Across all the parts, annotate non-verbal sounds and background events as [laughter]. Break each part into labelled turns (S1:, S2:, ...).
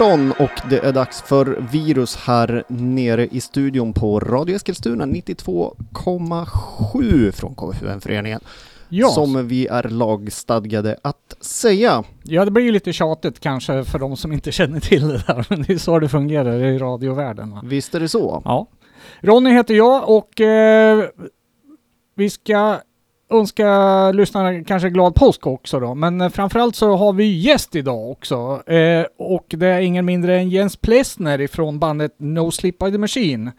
S1: 18 och det är dags för Virus här nere i studion på Radio Eskilstuna 92,7 från KFUM-föreningen.
S2: Ja.
S1: Som vi är lagstadgade att säga.
S2: ja, det blir ju lite tjatigt kanske för de som inte känner till det där, men det är så det fungerar i radiovärlden. Va?
S1: Visst är det så?
S2: Ja. Ronny heter jag och eh, vi ska önska lyssnarna kanske glad påsk också då. Men eh, framförallt så har vi gäst idag också. Eh, och det är ingen mindre än Jens Plessner ifrån bandet No Sleep by the Machine.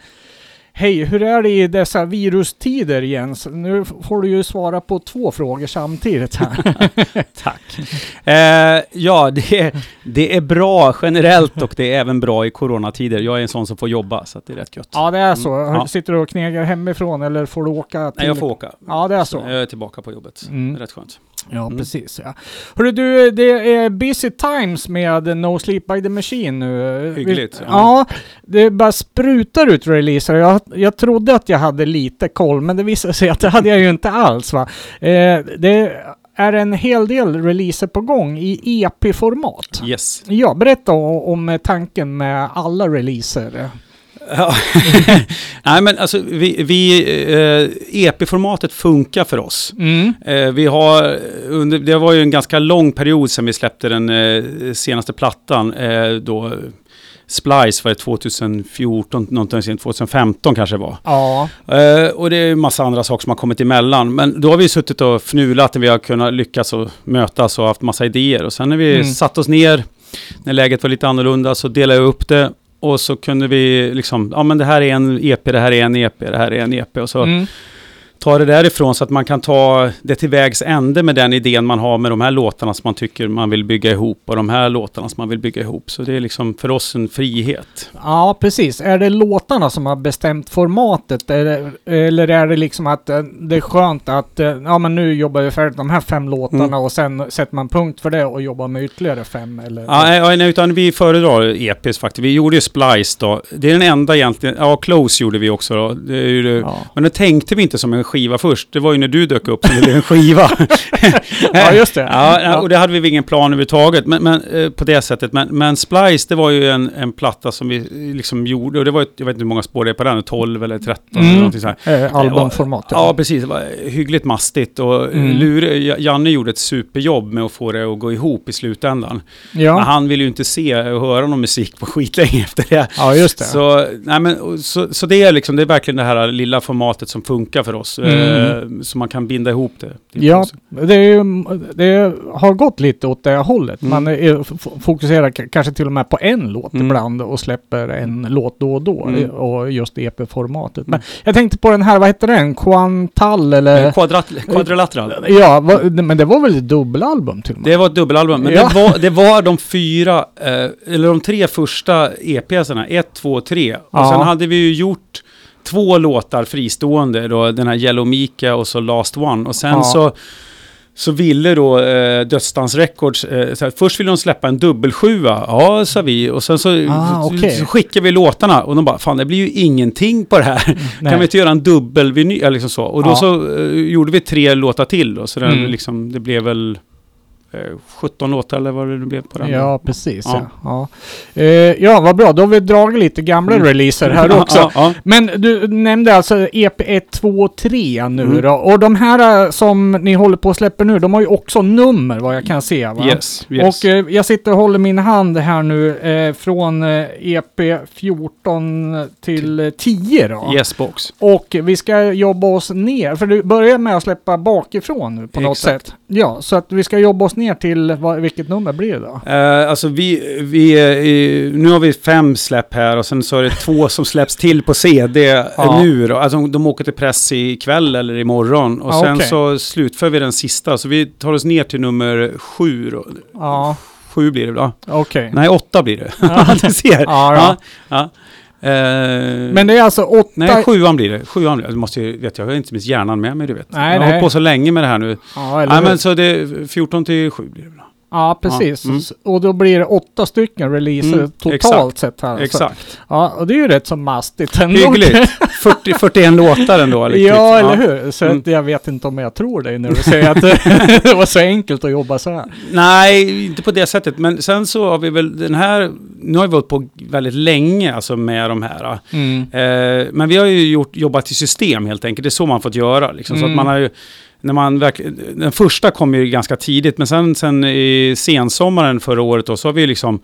S2: Hej, hur är det i dessa virustider Jens? Nu får du ju svara på två frågor samtidigt här. [laughs]
S3: Tack. Eh, ja, det är, det är bra generellt och det är även bra i coronatider. Jag är en sån som får jobba, så det är rätt gött.
S2: ja, det är så.
S3: Mm, ja.
S2: Sitter du och knegar hemifrån eller får du åka till...
S3: Nej, jag får åka.
S2: Ja, det är så.
S3: Jag är tillbaka på jobbet.
S2: Mm.
S3: Rätt skönt.
S2: Ja,
S3: Mm.
S2: precis. Ja. Hörru du, det är busy times med No Sleep by the Machine nu.
S3: Hyggligt, ja.
S2: Det bara sprutar ut releaser. Jag, jag trodde att jag hade lite koll, men det visade sig att det hade jag ju inte alls. Va? Eh, det är en hel del releaser på gång i EP-format.
S3: Yes.
S2: Ja, berätta o- om tanken med alla releaser.
S3: Ja. [laughs] Nej, men alltså vi, vi eh, EP-formatet funkar för oss.
S2: Mm.
S3: Eh, vi har, under, det var ju en ganska lång period sedan vi släppte den eh, senaste plattan. Eh, då Splice var det 2014, någonting, sen, 2015 kanske det var.
S2: Ja,
S3: Eh, och det är ju massa andra saker som har kommit emellan. Men då har vi suttit och fnulat när vi har kunnat lyckas och mötas och haft massa idéer. Och sen när vi
S2: Mm.
S3: satt oss ner, när läget var lite annorlunda, så delade jag upp det. Och så kunde vi liksom, ja men det här är en EP, det här är en EP, det här är en EP. Och så
S2: mm
S3: ta det därifrån så att man kan ta det till vägs ände med den idén man har med de här låtarna som man tycker man vill bygga ihop och de här låtarna som man vill bygga ihop. Så det är liksom för oss en frihet.
S2: Ja, precis. Är det låtarna som har bestämt formatet? Eller är det liksom att eh, det är skönt att, eh, ja men nu jobbar vi färdigt de här fem låtarna
S3: Mm.
S2: och sen sätter man punkt för det och jobbar med ytterligare fem? Eller?
S3: Ja, nej, nej, utan vi föredrar EPs faktiskt. Vi gjorde ju Splice då. Det är den enda egentligen, ja Close gjorde vi också då. Det det-
S2: Ja.
S3: Men det tänkte vi inte som en skiva först. Det var ju när du dök upp som det blev en skiva. [laughs]
S2: Ja, just det.
S3: Ja,
S2: Ja.
S3: och det hade vi ingen plan överhuvudtaget men, men, eh, på det sättet. Men, men Splice, det var ju en, en platta som vi eh, liksom gjorde. Och det var, ett- jag vet inte hur många spår det är på den, 12 eller 13 eller
S2: Mm.
S3: någonting så här.
S2: Eh, albumformat.
S3: Ja, precis. Det var hyggligt mastigt och
S2: Mm.
S3: Lure, Janne gjorde ett superjobb med att få det att gå ihop i slutändan. Men
S2: ja.
S3: han ville ju inte se och höra någon musik på skitlänge efter det.
S2: ja, just det.
S3: Så, nej men, så, så det är liksom, det är verkligen det här lilla formatet som funkar för oss.
S2: Mm.
S3: Eh, så man kan binda ihop det.
S2: Ja, det, är det har gått lite åt det hållet.
S3: Mm.
S2: Man är, fokuserar kanske till och med på en låt
S3: Mm.
S2: ibland och släpper en låt då och då.
S3: Mm.
S2: Och just EP-formatet. Men jag tänkte på den här, vad heter den? Quantal eller?
S3: Eh, quadrilateral.
S2: Ja, va, men det var väl ett dubbelalbum till och med?
S3: Det var ett dubbelalbum, men
S2: Ja.
S3: det, var, det var de fyra, eh, eller de tre första EPsarna, ett, två, tre. Och
S2: Ja.
S3: sen hade vi ju gjort två låtar fristående, då, den här Yellow Mika och så Last One. Och sen
S2: Ja.
S3: så, så ville då eh, Dödsdans Records, eh, här, först ville de släppa en dubbelsjua, ja sa vi, och sen så,
S2: Ah, okej.
S3: så skickade vi låtarna och de bara, fan det blir ju ingenting på det här.
S2: Nej.
S3: Kan vi inte göra en dubbelvinyl, liksom så. Och då
S2: Ja.
S3: så eh, gjorde vi tre låtar till då, så den,
S2: Mm.
S3: liksom, det blev väl 17 låtar eller vad det nu blev på den.
S2: Ja, precis. Ja.
S3: Ja.
S2: Ja. Eh, ja, vad bra. Då har vi dragit lite gamla
S3: Mm.
S2: releaser här [laughs] också. Men du nämnde alltså EP 1, 2 och 3 nu
S3: Mm.
S2: då. Och de här eh, som ni håller på att släppa nu, de har ju också nummer vad jag kan se va?
S3: Yes, yes.
S2: Och eh, jag sitter och håller min hand här nu eh, från eh, EP 14 till eh, 10 då.
S3: yes box.
S2: Och vi ska jobba oss ner, för du börjar med att släppa bakifrån nu på något
S3: Exakt.
S2: sätt. Ja, så att vi ska jobba oss ner till, vad, vilket nummer blir det då?
S3: Eh, alltså vi, vi, eh, nu har vi fem släpp här och sen så är det två [laughs] som släpps till på CD
S2: Ja.
S3: nu då. Alltså de åker till press ikväll eller imorgon. Och
S2: Ja,
S3: sen
S2: okej.
S3: så slutför vi den sista. Så vi tar oss ner till nummer sju då.
S2: Ja,
S3: Sju blir det va?
S2: okej.
S3: Nej, åtta blir det. [laughs]
S2: Ja.
S3: du ser.
S2: Ja, ja.
S3: Eh,
S2: Men det är alltså åtta...
S3: Nej, sjuan blir det. Sjuan blir det. Du måste ju, vet jag, jag har inte minst hjärnan med mig, du vet.
S2: Nej,
S3: jag har hållit på så länge med det här nu.
S2: Ja, eller
S3: Nej, men så det är 14 till 7 blir det.
S2: Ja, precis.
S3: Ja, mm.
S2: Och då blir det åtta stycken releaser
S3: Mm,
S2: totalt
S3: exakt.
S2: sett här. Så,
S3: Exakt.
S2: ja, och det är ju rätt så mastigt ändå.
S3: Hyggligt. [laughs] 40, 41 låtar ändå. Eller
S2: Ja, eller hur? Så
S3: Mm.
S2: jag vet inte om jag tror dig när du säger att det [laughs] var så enkelt att jobba så här.
S3: Nej, inte på det sättet. Men sen så har vi väl den här... Nu har vi hållit på väldigt länge alltså med de här. Eh, men vi har ju gjort, jobbat i system helt enkelt. Det är så man fått göra. Liksom. Så att
S2: Mm.
S3: man har ju, när man den första kom ju ganska tidigt, men sen, sen i sensommaren förra året då, så har vi liksom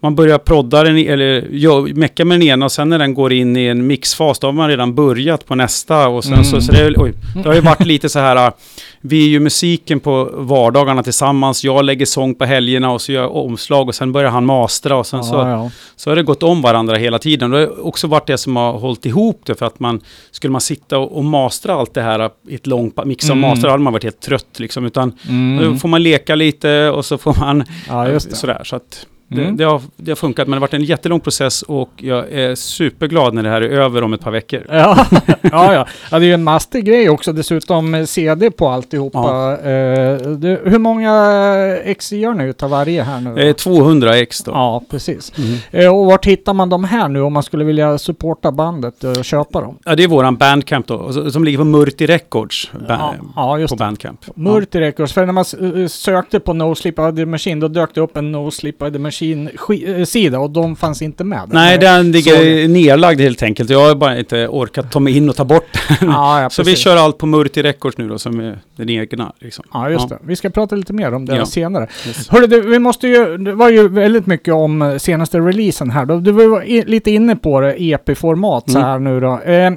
S3: man börjar prodda den, eller gör- mecka med den ena och sen när den går in i en mixfas, då har man redan börjat på nästa. Och sen
S2: Mm.
S3: så, så det, oj, det har ju varit lite så här, vi är ju musiken på vardagarna tillsammans, jag lägger sång på helgerna och så gör jag omslag och sen börjar han mastra och sen så,
S2: Ja, ja.
S3: så har det gått om varandra hela tiden. Det har också varit det som har hållit ihop det för att man skulle man sitta och, och mastra allt det här i ett långt mixa och
S2: Mm.
S3: mastra, då hade man varit helt trött liksom. Utan då
S2: Mm.
S3: får man leka lite och så får man
S2: Ja,
S3: sådär. Så att
S2: Mm.
S3: det, har, det har funkat, men det har varit en jättelång process och jag är superglad när det här är över om ett par veckor.
S2: Ja, [laughs] ja, ja. ja, det är ju en mastig grej också dessutom eh, CD på alltihopa. Eh, det, hur många ex gör ni utav varje här nu?
S3: Är 200 ex då.
S2: Ja, precis.
S3: Mm.
S2: Eh, och vart hittar man de här nu om man skulle vilja supporta bandet och köpa dem?
S3: Ja, det är våran Bandcamp då, som ligger på Murti Records. Ba-
S2: Ja, ja, just
S3: på. Bandcamp.
S2: Multi Records, för när man eh, sökte på No Sleep by the Machine då dök det upp en No Sleep by the Machine-sida och de fanns inte med.
S3: Nej, den ligger nerlagd helt enkelt. Jag har bara inte orkat ta mig in och ta bort den.
S2: Ja, ja, [laughs]
S3: Så vi kör allt på Murti Records nu då, som är den egna. Liksom.
S2: Ja, just det. Vi ska prata lite mer om det
S3: Ja.
S2: senare.
S3: Yes.
S2: Hörru, du, vi måste ju, det var ju väldigt mycket om eh, senaste releasen här då. Du var lite inne på det, EP-format så
S3: Mm.
S2: här nu då. Eh,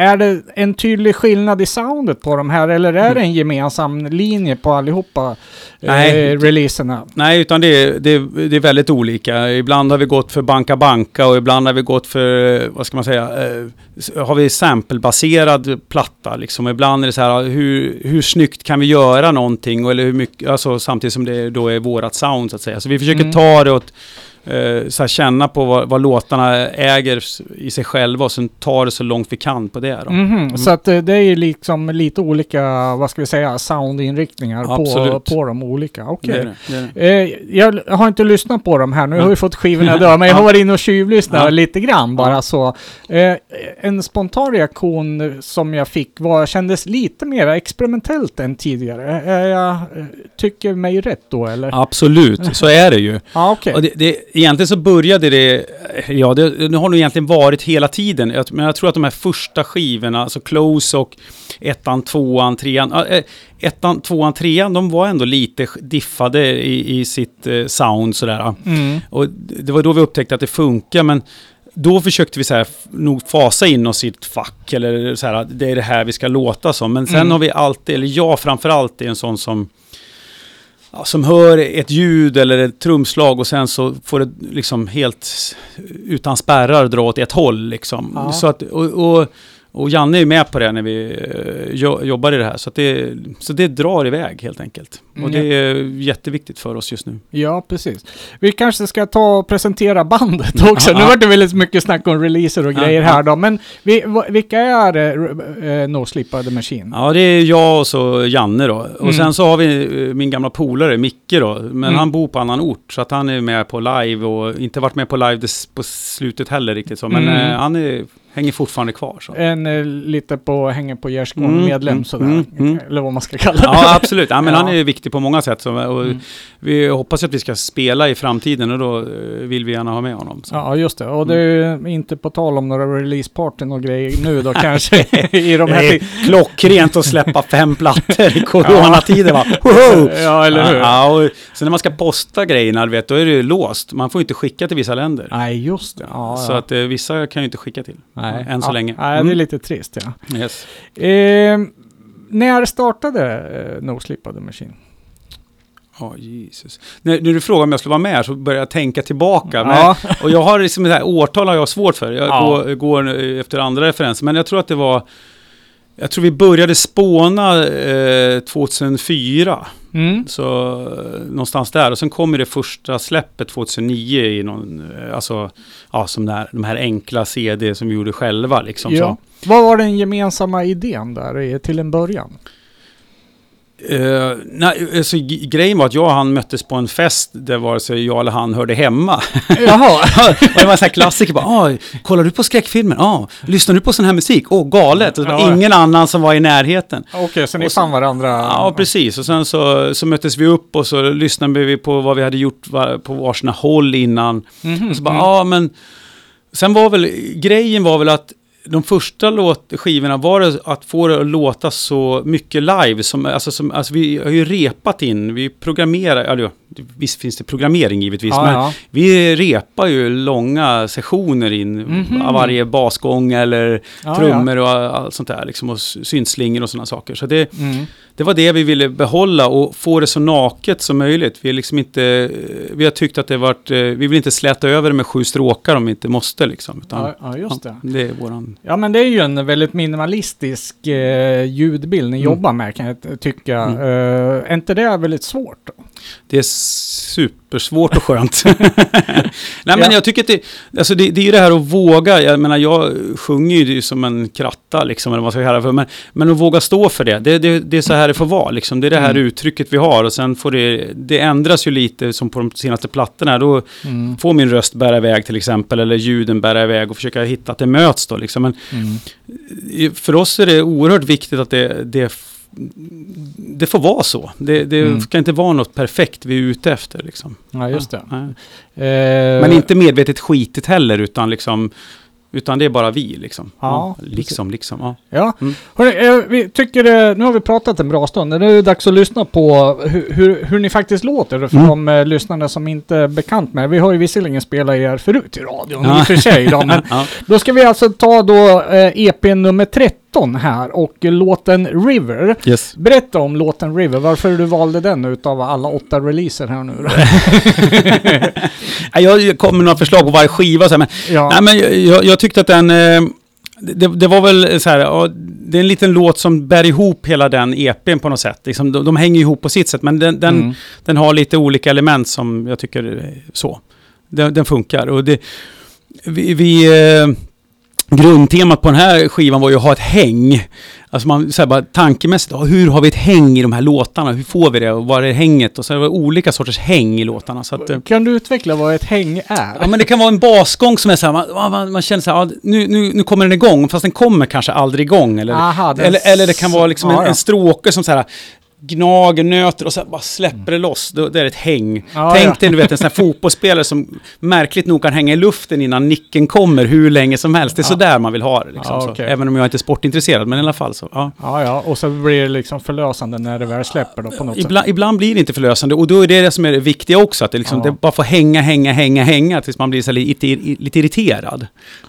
S2: är det en tydlig skillnad i soundet på de här eller är det en gemensam linje på allihopa eh,
S3: Nej.
S2: releaserna?
S3: Nej, utan det är, det, är, det är väldigt olika. Ibland har vi gått för Banka Banka och ibland har vi gått för, vad ska man säga, eh, har vi samplebaserad platta liksom. Ibland är det så här, hur, hur snyggt kan vi göra någonting? Eller hur mycket, alltså samtidigt som det då är vårat sound så att säga. Så vi försöker
S2: Mm.
S3: ta det åt, eh, så här, känna på vad, vad låtarna äger i sig själva och sen ta det så långt vi kan på det då.
S2: Mhm, Så att eh, det är liksom lite olika, vad ska vi säga, soundinriktningar på, på de olika. Okej.
S3: Det det.
S2: Eh, jag har inte lyssnat på dem här, nu
S3: Ja.
S2: har vi fått skivorna dö, men jag [laughs] har varit inne och tjuvlyssnat
S3: Ja.
S2: lite grann bara så. Eh, en spontan reaktion som jag fick var, kändes lite mer experimentellt än tidigare. Eh, jag eh, tycker mig rätt då eller?
S3: Absolut, så är det ju. [laughs]
S2: Ja, okej.
S3: Och det, egentligen så började det, ja det, det har nog egentligen varit hela tiden. Jag, men jag tror att de här första skivorna, alltså Close och ettan, tvåan, trean, eh, ettan, tvåan, trean, de var ändå lite diffade i, i sitt eh, sound sådär.
S2: Mm.
S3: Och det var då vi upptäckte att det funkar, men då försökte vi så här, nog fasa in oss i ett fack, eller så här, det är det här vi ska låta som. Men sen
S2: Mm.
S3: har vi alltid, eller jag framförallt är en sån som ja, som hör ett ljud eller ett trumslag och sen så får det liksom helt utan spärrar dra åt ett håll liksom.
S2: Ja.
S3: Så att, och, och, och Janne är med på det när vi eh, jo, jobbar i det här. Så, det, så det drar iväg helt enkelt.
S2: Mm,
S3: Och det är jätteviktigt för oss just nu.
S2: Ja, precis. Vi kanske ska ta och presentera bandet [laughs] också. Nu
S3: Ja.
S2: var det väldigt mycket snack om releaser och grejer
S3: ja.
S2: här då. Men vi, vilka är uh, No Sleep the Machine?
S3: Ja, det är jag och så Janne då. Och
S2: Mm.
S3: sen så har vi eh, min gamla polare Micke då. Men
S2: Mm.
S3: han bor på annan ort. Så att han är med på live och inte varit med på live på slutet heller riktigt så. Men
S2: Mm.
S3: eh, han är, hänger fortfarande kvar. Så.
S2: En eh, lite på, hänger på gärdsgården
S3: Mm,
S2: medlem
S3: mm,
S2: sådär.
S3: mm, mm.
S2: Eller vad man ska kalla det.
S3: Ja, absolut. Ja, men
S2: Ja.
S3: Han är viktig på många sätt. Så, och
S2: Mm.
S3: Vi hoppas att vi ska spela i framtiden och då eh, vill vi gärna ha med honom. Så.
S2: Ja, just det. Och det är ju inte på tal om några releasepartyn och grejer nu då kanske [laughs] i de här...
S3: Det är klockrent att släppa fem plattor i [laughs] coronatider va?
S2: Ja, eller hur?
S3: Ja, och sen när man ska posta grejerna, vet, då är det ju låst. Man får inte skicka till vissa länder.
S2: Nej, just det. Ja,
S3: Så att eh, vissa kan ju inte skicka till.
S2: Nej.
S3: Än så
S2: ja.
S3: länge.
S2: Nej, det är
S3: Mm.
S2: lite trist ja.
S3: Yes.
S2: Eh, när startade eh, No Sleep by the Machine?
S3: Ja, Jesus. När, när du frågar om jag skulle vara med så börjar jag tänka tillbaka. Men,
S2: Ja.
S3: Och jag har liksom det här årtal har jag svårt för. Jag
S2: Ja.
S3: går, går efter andra referenser. Men jag tror att det var... Jag tror vi började spåna eh, 2004.
S2: Mm.
S3: Så eh, någonstans där. Och sen kommer det första släppet 2009 i någon... Eh, alltså, ja, som där, de här enkla CD som vi gjorde själva liksom.
S2: Ja.
S3: Så.
S2: Vad var den gemensamma idén där till en början?
S3: Uh, nej, alltså, grejen var att jag och han möttes på en fest där vare sig jag eller han hörde hemma. [laughs]
S2: Jaha. [laughs]
S3: det var en sån här klassiker. Bara, ah, kollar du på skräckfilmer? Ah, lyssnar du på sån här musik? Åh, oh, galet. Och var
S2: Ja.
S3: ingen annan som var i närheten.
S2: Okej, så ni
S3: Och så-
S2: fann varandra?
S3: Ja, precis. Och sen så, så möttes vi upp och så lyssnade vi på vad vi hade gjort på varsina håll innan.
S2: Mhm,
S3: Och så bara,
S2: mm.
S3: ja men... Sen var väl, grejen var väl att de första låt, skivorna var det att få det att låta så mycket live. Som, alltså, som, alltså vi har ju repat in, vi programmerar, alltså, visst finns det programmering givetvis,
S2: Ja,
S3: men
S2: ja.
S3: vi repar ju långa sessioner in
S2: Mhm.
S3: av varje basgång eller
S2: Ja,
S3: trummor och allt sånt där, liksom, och syntslingor och sådana saker. Så det,
S2: Mm.
S3: det var det vi ville behålla och få det så naket som möjligt. Vi, liksom inte, vi har tyckt att det varit, eh, vi vill inte släta över det med sju stråkar om vi inte måste liksom. Utan,
S2: Ja, just det.
S3: det är våran...
S2: Ja, men det är ju en väldigt minimalistisk eh, ljudbild ni
S3: Mm.
S2: jobbar med kan jag tycka.
S3: Mm.
S2: Eh, är inte det väldigt svårt då?
S3: Det är supersvårt och skönt. [laughs] Nej men
S2: Ja.
S3: jag tycker att det, alltså det, det är ju det här att våga, jag menar jag sjunger ju som en kratta liksom, eller vad man ska kalla det för, men, men att våga stå för det, det, det, det är så här det får vara liksom. Det är det här
S2: Mm.
S3: uttrycket vi har och sen får det, det ändras ju lite som på de senaste plattorna, då
S2: Mm.
S3: får min röst bära iväg till exempel, eller ljuden bära iväg och försöka hitta att det möts då liksom. Men
S2: Mm.
S3: för oss är det oerhört viktigt att det, det, det får vara så. Det, det
S2: Mm.
S3: ska inte vara något perfekt vi är ute efter liksom.
S2: Ja, just det.
S3: Nej.
S2: Eh,
S3: Men inte medvetet skitigt heller, utan liksom utan det är bara vi liksom.
S2: Ja,
S3: liksom, liksom. Ja.
S2: Ja,
S3: Mm.
S2: Hörrni, eh, vi tycker det, nu har vi pratat en bra stund. Nu är det dags att lyssna på hur, hur, hur ni faktiskt låter för
S3: Mm.
S2: de eh, lyssnarna som inte är bekant med. Vi har ju visserligen spelat er förut i radion
S3: Ja.
S2: i och för sig då, [laughs] men
S3: ja.
S2: då ska vi alltså ta då eh, EP nummer 13 här och låten River.
S3: Yes.
S2: Berätta om låten River, varför du valde den utav alla åtta releaser här nu då? [laughs]
S3: Jag kom med några förslag på varje skiva, så här, men
S2: ja.
S3: Nej, men jag- jag, tyckte att den... eh, Det, det var väl så här, det är en liten låt som bär ihop hela den EPn på något sätt. Liksom, de, de hänger ihop på sitt sätt, men den, den,
S2: Mm.
S3: den har lite olika element som jag tycker är så. Den, den funkar. Och det, vi, vi, eh, grundtemat på den här skivan var ju att ha ett häng. Alltså man, så här, bara tankemässigt, hur har vi ett häng i de här låtarna? Hur får vi det? Och var är hänget? Och så var det olika sorters häng i låtarna. Så att, eh,
S2: Kan du utveckla vad ett häng är?
S3: Ja, men det kan vara en basgång som är så här, man, man, man känner så här, nu, nu, nu kommer den igång, fast den kommer kanske aldrig igång. Eller,
S2: Aha,
S3: eller, eller det kan vara liksom
S2: ja,
S3: en, en stråke som så här gnager, nöter och så bara släpper det loss. Då, det är ett häng.
S2: Ja,
S3: Tänk
S2: ja.
S3: dig, du vet, en sån här [laughs] fotbollsspelare som märkligt nog kan hänga i luften innan nicken kommer hur länge som helst. Det är
S2: Ja.
S3: så där man vill ha det. Liksom, så.
S2: okej.
S3: Även om jag inte är sportintresserad, men i alla fall så. Ja.
S2: Ja, ja, och så blir det liksom förlösande när det väl släpper då på något sätt.
S3: Ibland, ibland blir det inte förlösande och då är det det som är det viktiga också. Att det, liksom, det bara får hänga, hänga, hänga, hänga tills man blir så lite, lite irriterad.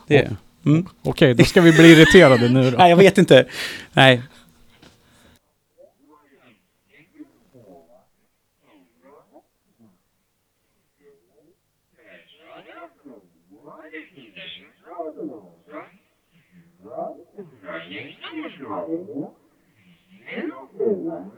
S3: Det. Mm.
S2: Okej, då ska vi bli irriterade nu då. [laughs]
S3: Nej, jag vet inte. Nej.
S4: Jesus.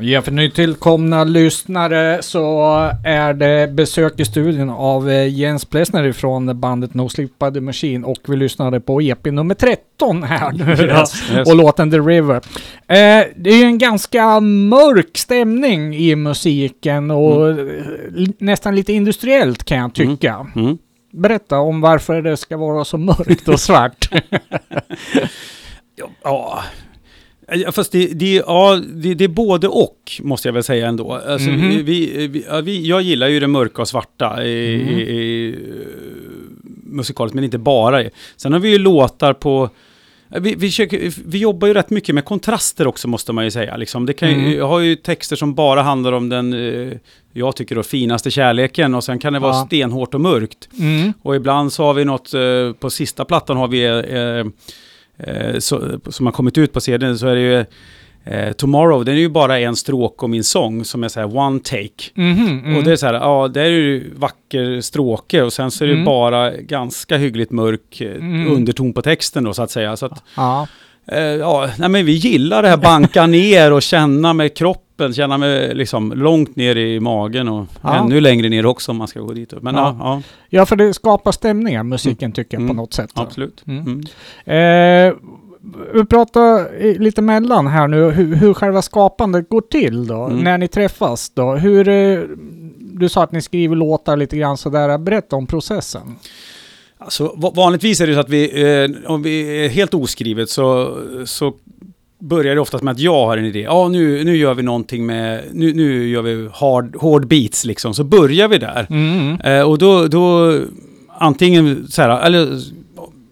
S2: Ja, för nytillkomna lyssnare så är det besök i studion av eh, Jens Plessner från bandet No Sleep By The Machine och vi lyssnade på EP nummer 13 här nu
S3: Yes, yes.
S2: och låten The River. Eh, det är ju en ganska mörk stämning i musiken och eh, li- nästan lite industriellt kan jag tycka.
S3: Mm.
S2: Berätta om varför det ska vara så mörkt och svart. [laughs] [laughs]
S3: Ja, fast det, det, ja, det, det är både och, måste jag väl säga ändå. Alltså,
S2: Mhm.
S3: vi, vi, ja, vi, jag gillar ju det mörka och svarta i,
S2: Mm.
S3: i, i uh, musikaliskt, men inte bara. i. Sen har vi ju låtar på... Vi, vi, försöker, vi jobbar ju rätt mycket med kontraster också, måste man ju säga. Liksom. Det kan,
S2: Mm.
S3: Jag har ju texter som bara handlar om den, eh, jag tycker då, finaste kärleken och sen kan det vara
S2: Ja.
S3: stenhårt och mörkt.
S2: Mm.
S3: Och ibland så har vi något, eh, på sista plattan har vi, eh, så, som har kommit ut på CDn, så är det ju eh, Tomorrow, den är ju bara en stråk om min sång som är så här one take.
S2: Mhm, mm.
S3: Och det är så här, ja, det är ju vacker stråke och sen så är det
S2: Mm.
S3: bara ganska hyggligt mörk eh,
S2: Mm.
S3: underton på texten då så att säga. Så att,
S2: Ja.
S3: Eh, ja, nej men vi gillar det här banka [laughs] ner och känna med kroppen, känna med liksom långt ner i magen och
S2: Ja.
S3: ännu längre ner också om man ska gå dit. upp. Men
S2: Ja.
S3: ja, ja
S2: för det skapar stämningar, musiken tycker jag på
S3: Mm.
S2: något sätt.
S3: absolut.
S2: Mm.
S3: Mm.
S2: Eh, vi pratar lite mellan här nu, hur, hur själva skapandet går till då,
S3: Mm.
S2: när ni träffas då. Hur, eh, du sa att ni skriver låtar lite grann sådär, berätta om processen.
S3: Alltså, va- vanligtvis är det så att vi, eh, om vi är helt oskrivet så, så börjar det oftast med att jag har en idé. Ja, nu, nu gör vi någonting med, nu, nu gör vi hard, hård beats liksom. Så börjar vi där.
S2: Mm.
S3: Eh, och då, då antingen så här, eller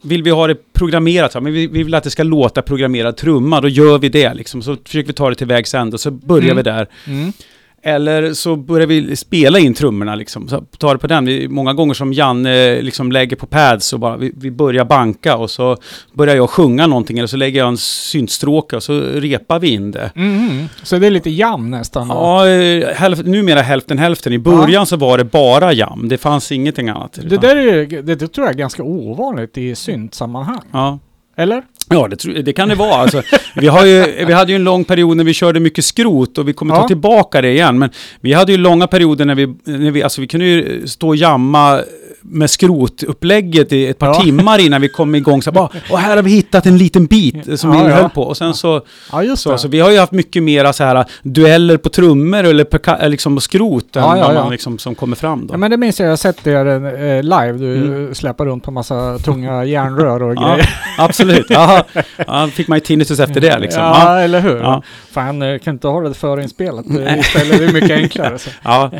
S3: vill vi ha det programmerat, men vi, vi vill att det ska låta programmerad trumma, då gör vi det liksom. Så försöker vi ta det till vägs ände och så börjar
S2: Mm.
S3: vi där.
S2: Mm.
S3: Eller så börjar vi spela in trummorna liksom. Så ta det på den. Vi, många gånger som Janne liksom lägger på pads och bara vi, vi börjar banka och så börjar jag sjunga någonting eller så lägger jag en syntstråke och så repar vi in det.
S2: Mm. Så det är lite jam nästan? då?
S3: Ja, eh, hälf, numera hälften hälften. I början så var det bara jam. Det fanns ingenting annat.
S2: Det där är det, det tror jag är ganska ovanligt i syntsammanhang.
S3: Ja.
S2: Eller?
S3: Ja, det, det kan det vara. Alltså, vi, har ju, vi hade ju en lång period när vi körde mycket skrot och vi kommer
S2: Ja.
S3: ta tillbaka det igen. Men vi hade ju långa perioder när vi, när vi, alltså vi kunde ju stå och jamma med skrotupplägget i ett par
S2: Ja.
S3: timmar innan vi kom igång. Så bara, och här har vi hittat en liten bit som
S2: Ja,
S3: vi
S2: ja.
S3: höll på. Och sen så,
S2: Ja, just
S3: så, så vi har ju haft mycket mera så här dueller på trummor eller perka, eh, liksom skrot än
S2: Ja,
S3: man liksom, som kommer fram då.
S2: Ja, men det minns jag, jag har sett det eh, live. Du
S3: Mm.
S2: släpar runt på massa tunga järnrör och
S3: Ja,
S2: grejer. [laughs]
S3: absolut. Ja, ja, fick man ju tinnitus efter det liksom.
S2: Ja,
S3: Ja,
S2: eller hur?
S3: Ja.
S2: Fan, eh, kan inte ha det förinspelat. Det-. Istället är det mycket enklare. Så. [laughs]
S3: ja.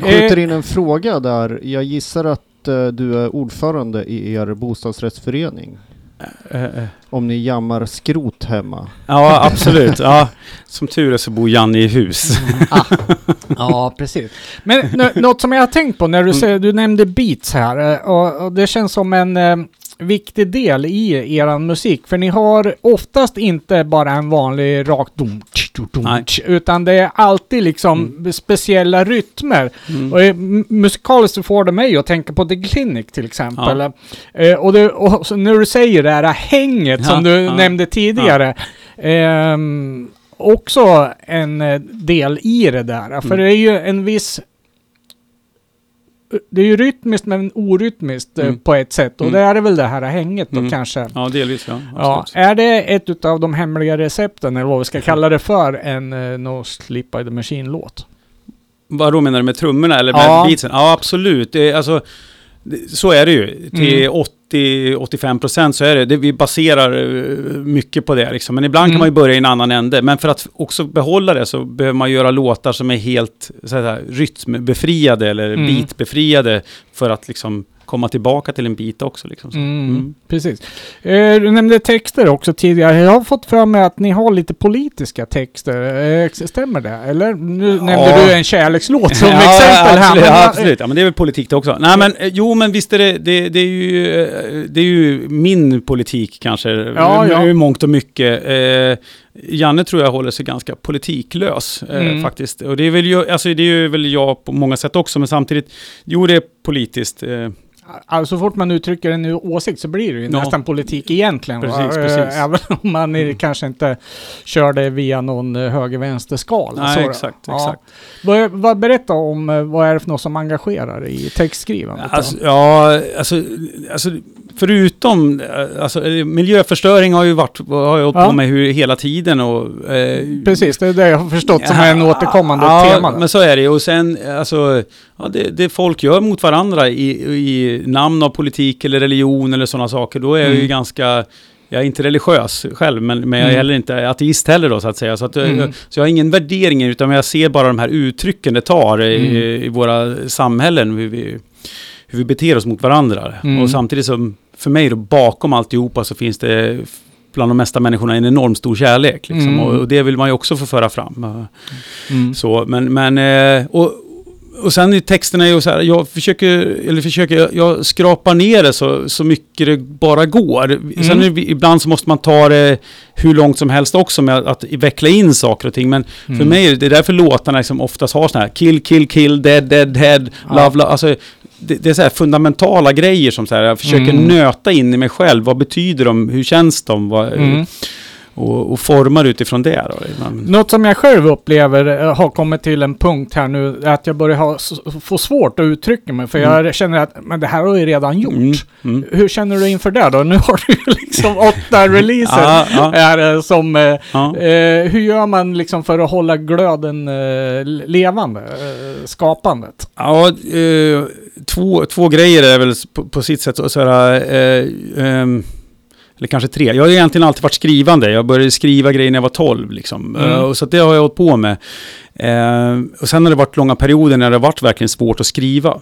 S1: Skjuter in en fråga där. Jag gissar att att eh, du är ordförande i er bostadsrättsförening.
S3: Eh, eh.
S1: Om ni jammar skrot hemma.
S3: Ja, absolut. Ja. Som tur är så bor Janne i hus.
S2: Ja, precis. Men nå- något som jag har tänkt på när du, säger, du nämnde beats här eh, och, och det känns som en eh, viktig del i eran musik. För ni har oftast inte bara en vanlig rak dum, tsch, dum, dum,
S3: Nej.
S2: tsch, utan det är alltid liksom speciella rytmer.
S3: Mm.
S2: Och eh, musikaliskt får det mig att tänka på The Clinic till exempel. Eh, och, det, och så när du säger det här hänget
S3: Ja,
S2: som du
S3: ja.
S2: nämnde tidigare. ehm, också en eh, del i det där. För
S3: Mm.
S2: det är ju en viss... Det är ju rytmiskt men orytmiskt eh,
S3: Mm.
S2: på ett sätt. Och
S3: Mm.
S2: det är det väl det här hänget då
S3: Mm.
S2: kanske.
S3: Ja, delvis ja.
S2: Ja, är det ett av de hemliga recepten, eller vad vi ska [laughs] kalla det för, en uh, No Sleep By The Machine-låt?
S3: Vad då menar du med trummorna eller med
S2: Ja.
S3: beatsen? Ja, absolut. Det, är, alltså, så är det ju. Till
S2: Mm.
S3: 80-85 procent så är det. det. Vi baserar eh, mycket på det liksom. Men ibland
S2: Mm.
S3: kan man ju börja i en annan ände. Men för att också behålla det så behöver man göra låtar som är helt så här, rytmbefriade eller
S2: Mm.
S3: beatbefriade för att liksom komma tillbaka till en bit också. Liksom.
S2: Mm,
S3: Mm.
S2: Precis. Eh, du nämnde texter också tidigare. Jag har fått för mig att ni har lite politiska texter. Eh, stämmer det? Eller? Nu nämnde du en kärlekslåt som exempel här.
S3: absolut, ja, absolut. Ja, men det är väl politik det också. Nej, men eh, jo, men visst är det, det, det är ju, det är ju min politik kanske.
S2: Ja, ja.
S3: I mångt och mycket. Eh, Janne tror jag håller sig ganska politiklös eh,
S2: Mm.
S3: faktiskt. Och det är, väl ju, alltså, det är väl jag på många sätt också, men samtidigt, jo det är politiskt. Eh,
S2: Alltså, så fort man uttrycker en åsikt så blir det ju
S3: Ja.
S2: nästan politik egentligen. va?
S3: Precis,
S2: Eh,
S3: precis.
S2: Även om man eh, kanske inte kör det via någon eh, höger-vänster-skala.
S3: nej,
S2: så
S3: exakt,
S2: Ja.
S3: exakt.
S2: Vad, vad, berätta om vad är det för något som engagerar i textskrivandet?
S3: Alltså, ja, alltså, alltså förutom, eh, alltså eh, miljöförstöring har ju varit, har jag hållit
S2: Ja.
S3: på med hur, hela tiden och... Eh,
S2: Precis, det är det jag har förstått som är en återkommande
S3: ja,
S2: tema.
S3: men så är det Och sen, alltså, ja, det, det folk gör mot varandra i, i namn av politik eller religion eller sådana saker, då är jag ju
S2: Mm.
S3: ganska... Jag är inte religiös själv, men, men jag är
S2: Mm.
S3: heller inte ateist heller då så att säga. Så, att,
S2: Mm.
S3: jag, så jag har ingen värdering utan jag ser bara de här uttrycken det tar i,
S2: Mm.
S3: i våra samhällen, hur vi, hur vi beter oss mot varandra.
S2: Mm.
S3: Och samtidigt som, för mig då, bakom alltihopa så finns det bland de mesta människorna en enormt stor kärlek. Liksom.
S2: Mm.
S3: Och, och det vill man ju också få föra fram.
S2: Mm.
S3: Så, men, men eh, och, och sen i texterna är ju så här, jag försöker, eller försöker, jag, jag skrapar ner det så, så mycket det bara går. Sen är det, ibland så måste man ta det hur långt som helst också med att, att veckla in saker och ting. Men för
S2: Mm.
S3: mig är det därför låtarna liksom oftast har sådana här kill, kill, kill, dead, dead, dead,
S2: Ja.
S3: love, love. Alltså, det, det är så här fundamentala grejer som så här, jag försöker
S2: Mm.
S3: nöta in i mig själv. Vad betyder de? Hur känns de? Vad,
S2: Mm.
S3: Och, och formar utifrån det. Då.
S2: Något som jag själv upplever eh, har kommit till en punkt här nu, är att jag börjar ha, få svårt att uttrycka mig. För jag känner att men det här har jag redan gjort.
S3: Mm, mm.
S2: Hur känner du inför det då? Nu har du ju liksom åtta [laughs] releaser
S3: Ja, ja.
S2: här, eh, som...
S3: Ja.
S2: Eh, hur gör man liksom för att hålla glöden eh, levande? Eh, skapandet?
S3: Ja, två, två grejer är väl på, på sitt sätt så så här, eh, ehm, eller kanske tre. Jag har egentligen alltid varit skrivande. Jag började skriva grejer när jag var 12 liksom.
S2: Mm.
S3: Och så det har jag hållit på med. Eh, och sen har det varit långa perioder när det har varit verkligen svårt att skriva.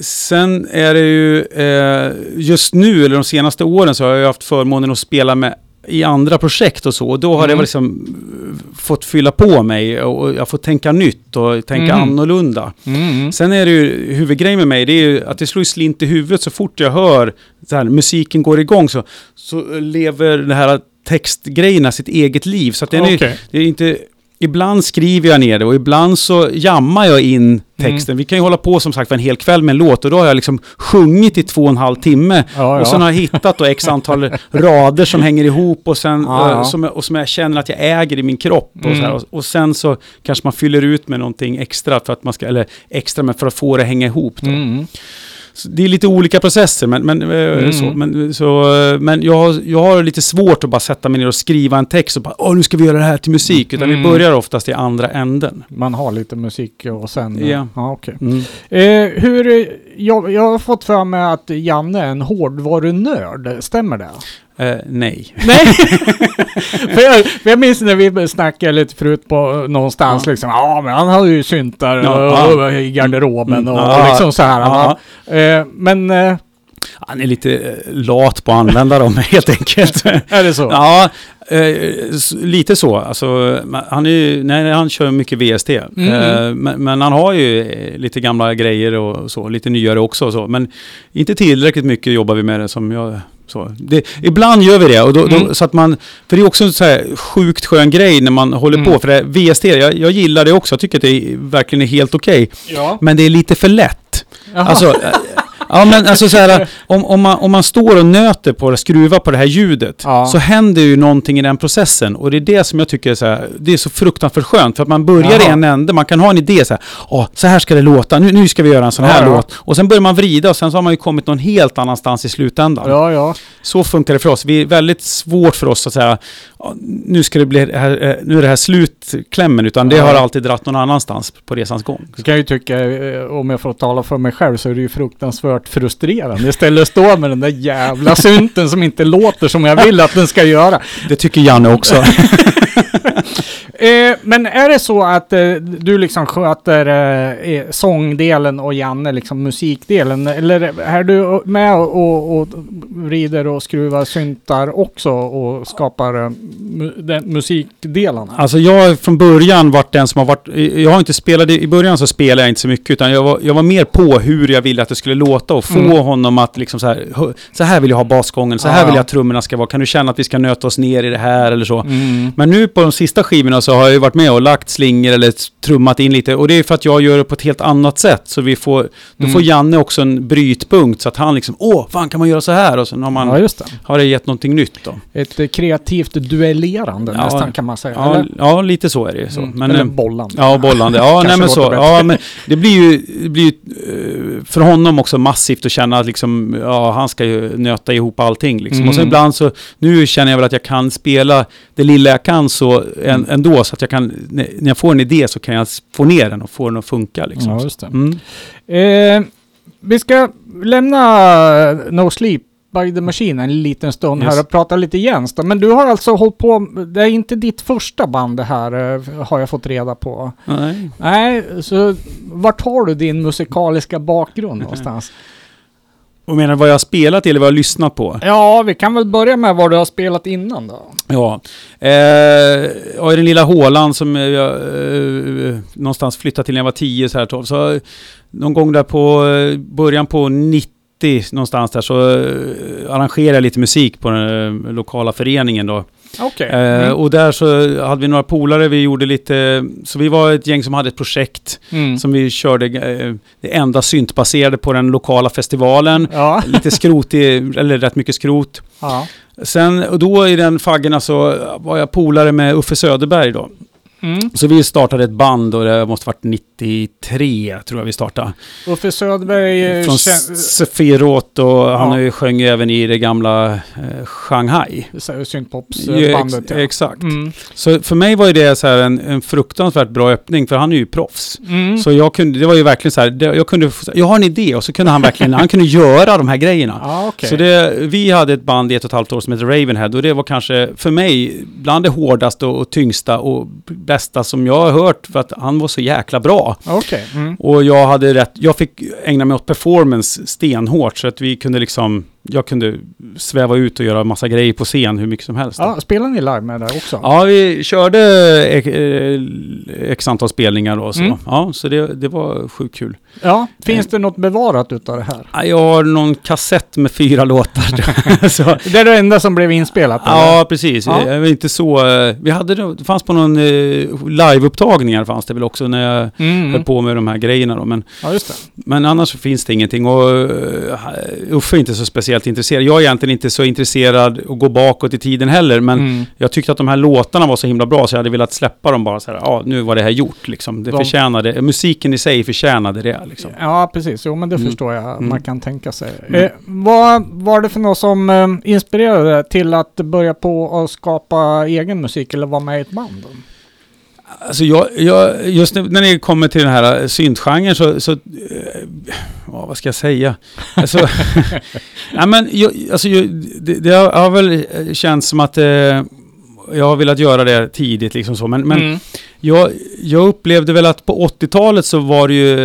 S3: Sen är det ju, eh, just nu, eller de senaste åren, så har jag haft förmånen att spela med i andra projekt och så. Och då har
S2: Mm.
S3: det liksom eh, fått fylla på mig och jag får tänka nytt och tänka
S2: Mm.
S3: annorlunda.
S2: Mm.
S3: Sen är det ju, huvudgrejen med mig, det är ju att det slår slint i huvudet så fort jag hör så här, musiken går igång så, så lever det här textgrejerna sitt eget liv. Så att den är,
S2: Okej.
S3: det är inte... Ibland skriver jag ner det och ibland så jammar jag in texten. Vi kan ju hålla på som sagt för en hel kväll med en låt och då har jag liksom sjungit i två och en halv timme.
S2: Ja,
S3: Och sen har jag hittat då x antal [laughs] rader som hänger ihop och, sen,
S2: Ja, ja.
S3: eh, Som, och som jag känner att jag äger i min kropp. Och,
S2: Mm.
S3: så här, och, och sen så kanske man fyller ut med någonting extra för att man ska, eller extra men för att få det att hänga ihop. Då.
S2: Mm.
S3: Så det är lite olika processer, men, men, eh,
S2: Mm.
S3: så, men, så, eh, men jag, har, jag har lite svårt att bara sätta mig ner och skriva en text och bara Åh, nu ska vi göra det här till musik. Utan
S2: Mm.
S3: vi börjar oftast i andra änden.
S2: Man har lite musik och sen... eh,
S3: Ja.
S2: ja okej.
S3: Mm.
S2: Eh, hur, jag, jag har fått för mig att Janne är en hårdvarunörd, stämmer det?
S3: Eh, nej.
S2: Nej! [laughs] för, jag, för jag minns när vi snackade lite förut på någonstans
S3: Ja.
S2: liksom. Ja, men han hade ju syntar
S3: Ja,
S2: och,
S3: ja.
S2: i garderoben
S3: Mm,
S2: och, och liksom så här. Eh, men eh,
S3: Han är lite eh, lat på att använda dem [laughs] helt enkelt. [laughs]
S2: är det så?
S3: Ja, eh, lite så. Alltså, han, är ju, nej, han kör mycket VST.
S2: Mm.
S3: Eh, men, men han har ju eh, lite gamla grejer och så, lite nyare också. Och så. Men inte tillräckligt mycket jobbar vi med det som jag... Så. Det, ibland gör vi det, och då,
S2: Mm.
S3: då, så att man, för det är också en så här sjukt skön grej när man håller
S2: Mm.
S3: på. För det, VST, jag, jag gillar det också. Jag tycker att det är, verkligen är helt okej.
S2: Ja.
S3: Men det är lite för lätt.
S2: Jaha.
S3: Alltså, eh, [laughs] ja men alltså så här, om, om, man, om man står och nöter på det, skruvar på det här ljudet,
S2: Ja.
S3: så händer ju någonting i den processen. Och det är det som jag tycker är så här, det är så fruktansvärt skönt. För att man börjar i en ände, man kan ha en idé så här, åh, så här ska det låta, nu, nu ska vi göra en sån här låt. Och sen börjar man vrida och sen så har man ju kommit någon helt annanstans i slutändan.
S2: ja, ja.
S3: Så funkar det för oss. Vi är väldigt svårt för oss att säga, "Ja, nu ska det bli, här, eh, nu är det här slutklämmen, utan det har alltid dratt någon annanstans på resans gång.
S2: Så kan jag ju tycka, eh, om jag får tala för mig själv, så är det ju fruktansvärt frustrerande. Istället stå med den där jävla synten som inte låter som jag vill att den ska göra.
S3: Det tycker Janne också. [laughs]
S2: Eh, men är det så att eh, du liksom sköter eh, eh, sångdelen och Janne liksom musikdelen? Eller är du med och, och, och vrider och skruvar syntar också och skapar eh, mu- den musikdelarna?
S3: Alltså jag har från början varit den som har varit, jag har inte spelat, i början så spelade jag inte så mycket utan jag var, jag var mer på hur jag ville att det skulle låta och få
S2: Mm.
S3: honom att liksom så här, "Hö, så här vill jag ha basgången, så här
S2: Ja.
S3: vill jag att trummorna ska vara, kan du känna att vi ska nöta oss ner i det här eller så.
S2: Mm.
S3: Men nu på de sista skivorna så har jag ju varit med och lagt slingor eller trummat in lite och det är för att jag gör det på ett helt annat sätt så vi får, då
S2: Mm.
S3: får Janne också en brytpunkt så att han liksom, åh, fan kan man göra så här? Och sen har man,
S2: Ja, just det.
S3: har det gett någonting nytt då.
S2: Ett eh, kreativt duellerande
S3: Ja.
S2: nästan kan man säga.
S3: Ja,
S2: eller?
S3: ja lite så är det ju. Så.
S2: Mm.
S3: Men,
S2: eller
S3: eh,
S2: bollande.
S3: Ja, bollande. Ja, [laughs] nej men så. Ja, men det blir ju, det blir ju eh, för honom också massivt att känna att liksom, ja, han ska ju nöta ihop allting liksom. Och så
S2: Mm.
S3: ibland så, nu känner jag väl att jag kan spela det lilla jag kan så en,
S2: Mm.
S3: ändå, så att jag kan, när jag får en idé så kan jag få ner den och få den att funka liksom.
S2: Ja, just det.
S3: Mm.
S2: Eh, vi ska lämna No Sleep by the Machine en liten stund
S3: Yes.
S2: här och prata lite Jens då. Men du har alltså hållit på, det är inte ditt första band det här eh, har jag fått reda på.
S3: Nej.
S2: Nej, så vart har du din musikaliska bakgrund [laughs] någonstans?
S3: Och menar vad jag har spelat eller vad jag har lyssnat på?
S2: Ja, vi kan väl börja med vad du har spelat innan då.
S3: Ja. Eh, i den lilla hålan som jag eh, någonstans flyttade till när jag var 10 så här 12. Så någon gång där på eh, början på 90 någonstans där så eh, arrangerade jag lite musik på den eh, lokala föreningen då.
S2: Okej.
S3: Eh,
S2: Mm.
S3: och där så hade vi några polare, vi gjorde lite, så vi var ett gäng som hade ett projekt
S2: Mm.
S3: som vi körde, eh, det enda syntbaserade på den lokala festivalen.
S2: Ja. [laughs]
S3: Lite skrot, i, eller rätt mycket skrot.
S2: ja.
S3: Sen, och då i den faggorna så var jag polare med Uffe Söderberg då.
S2: Mm.
S3: Så vi startade ett band och det måste varit 93 tror jag vi startade.
S2: Uffe Söderberg... eh,
S3: Från
S2: kän-
S3: Sefirot och han
S2: Ja.
S3: har ju sjöng även i det gamla eh, Shanghai.
S2: Syntpopsbandet
S3: Ex- Exakt.
S2: Mm.
S3: Så för mig var ju det så här en, en fruktansvärt bra öppning för han är ju proffs.
S2: Mm.
S3: Så jag kunde, det var ju verkligen så här, det, jag kunde, jag har en idé och så kunde han verkligen, han kunde göra de här grejerna. [laughs]
S2: Ja, okej.
S3: Så det, vi hade ett band i ett och ett halvt år som heter Ravenhead och det var kanske för mig bland det hårdaste och tyngsta och bästa som jag har hört för att han var så jäkla bra.
S2: Okej. Mm.
S3: Och jag hade rätt, jag fick ägna mig åt performance stenhårt så att vi kunde liksom, jag kunde sväva ut och göra massa grejer på scen hur mycket som helst.
S2: Ja, spelar ni live med det också?
S3: Ja, vi körde eh, x antal spelningar då. Så,
S2: Mm.
S3: ja, så det, det var sjukt kul.
S2: Ja, finns det något bevarat utav det här?
S3: Ja, Jag har någon kassett med fyra låtar. [laughs] så,
S2: Det är det enda som blev inspelat? eller?
S3: Ja, precis.
S2: Ja.
S3: Jag inte så... eh, Vi hade det, fanns på någon eh, liveupptagningar fanns det väl också när jag
S2: Mm.
S3: höll på med de här grejerna då. Men,
S2: Ja, just det.
S3: men annars finns det ingenting och Uffe är inte så speciellt intresserad. Jag är egentligen inte så intresserad att gå bakåt i tiden heller, men
S2: Mm.
S3: jag tyckte att de här låtarna var så himla bra så jag hade velat släppa dem bara så här, ja nu var det här gjort liksom. Det
S2: De-
S3: förtjänade, musiken i sig förtjänade det liksom.
S2: Ja, precis. Jo, men det
S3: Mm.
S2: förstår jag.
S3: Mm.
S2: Man kan tänka sig.
S3: Mm.
S2: Eh, vad var det för något som eh, inspirerade till att börja på att skapa egen musik eller vara med i ett band?
S3: Alltså jag, jag, just när det kommer till den här eh, syntgenren så, så eh, ja, vad ska jag säga? Alltså, [laughs] nej men, jag, alltså, det, det har väl eh, känts som att eh, jag har velat göra det tidigt liksom så, men, men
S2: Mm.
S3: jag, jag upplevde väl att på 80-talet så var det ju